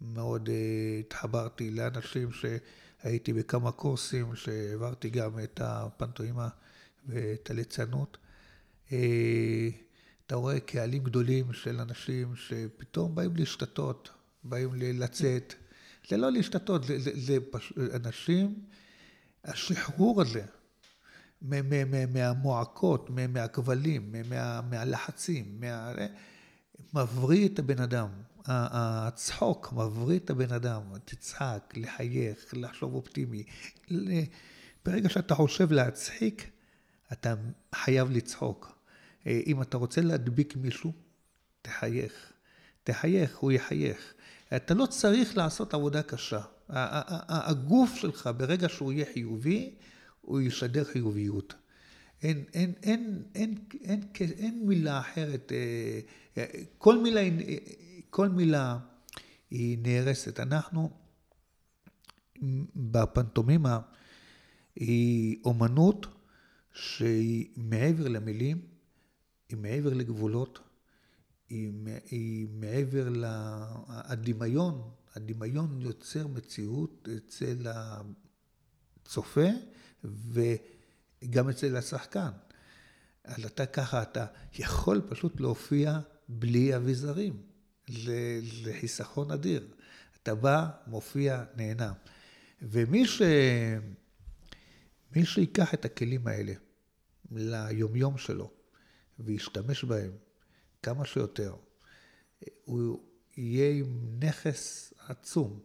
מאוד התחברתי לאנשים שהייתי בכמה קורסים, שהעברתי גם את הפנטוימה ואת הליצנות. אה, אתה רואה קהלים גדולים של אנשים שפתאום באים להשתתות, באים לצאת. זה לא להשתתות, זה, זה, זה פש... אנשים, השחרור הזה מהמועקות, מהכבלים, מה, מהלחצים, מה... מבריא את הבן אדם. הצחוק מבריא את הבן אדם. תצחק, לחייך, לחשוב אופטימי. ברגע שאתה חושב להצחיק, אתה חייב לצחוק. אה, אם אתה רוצה להדביק מישהו, תחייך. תחייך, הוא יחייך. אתה לא צריך לעשות עבודה קשה. הגוף שלך, ברגע שהוא יהיה חיובי, הוא ישדר חיוביות. אין, אין, אין, אין, אין, אין, אין מילה אחרת. אה, אה, כל מילה, כל מילה היא נהרסת. אנחנו, בפנטומימה, היא אומנות שהיא מעבר למילים, היא מעבר לגבולות, היא, היא מעבר לדמיון, הדמיון יוצר מציאות אצל הצופה וגם אצל השחקן. אז אתה ככה, אתה יכול פשוט להופיע בלי אביזרים. זה חיסכון אדיר. אתה בא, מופיע, נהנה. ומי ש... מי שיקח את הכלים האלה ליומיום שלו וישתמש בהם כמה שיותר, הוא יהיה עם נכס עצום.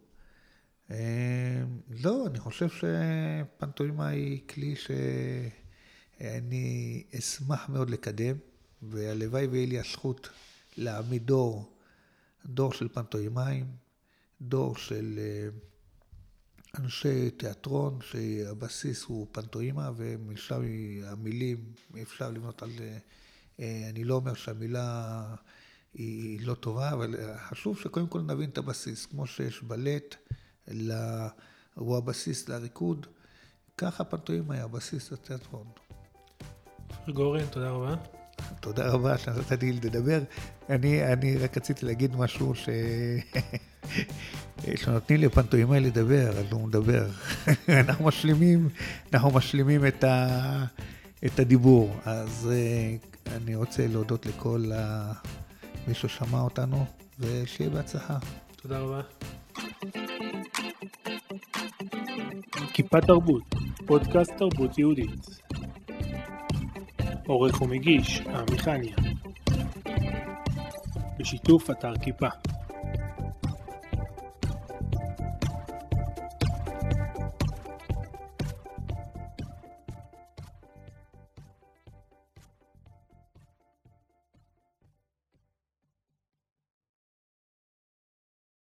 אה, לא, אני חושב שפנטוימה היא כלי שאני אשמח מאוד לקדם, והלוואי ויהיה לי הזכות להעמיד דור, דור של פנטוימאים, דור של אה, אנשי תיאטרון, שהבסיס הוא פנטוימה, ומשם המילים, אפשר לבנות על... אה, אני לא אומר שהמילה היא לא טובה, אבל חשוב שקודם כל נבין את הבסיס. כמו שיש בלט, הוא הבסיס לריקוד, ככה פנטוימה היא הבסיס לתיאטרון. גורן, תודה רבה. תודה רבה שנתת לי לדבר. אני, אני רק רציתי להגיד משהו ש... כשנותנים לפנטוימאי לדבר, אז הוא מדבר. אנחנו משלימים, אנחנו משלימים את, ה... את הדיבור. אז uh, אני רוצה להודות לכל ה... מי ששמע אותנו, ושיהיה בהצלחה. תודה רבה. כיפה תרבות, פודקאסט תרבות יהודית. עורך ומגיש, עמי חניה. בשיתוף אתר כיפה.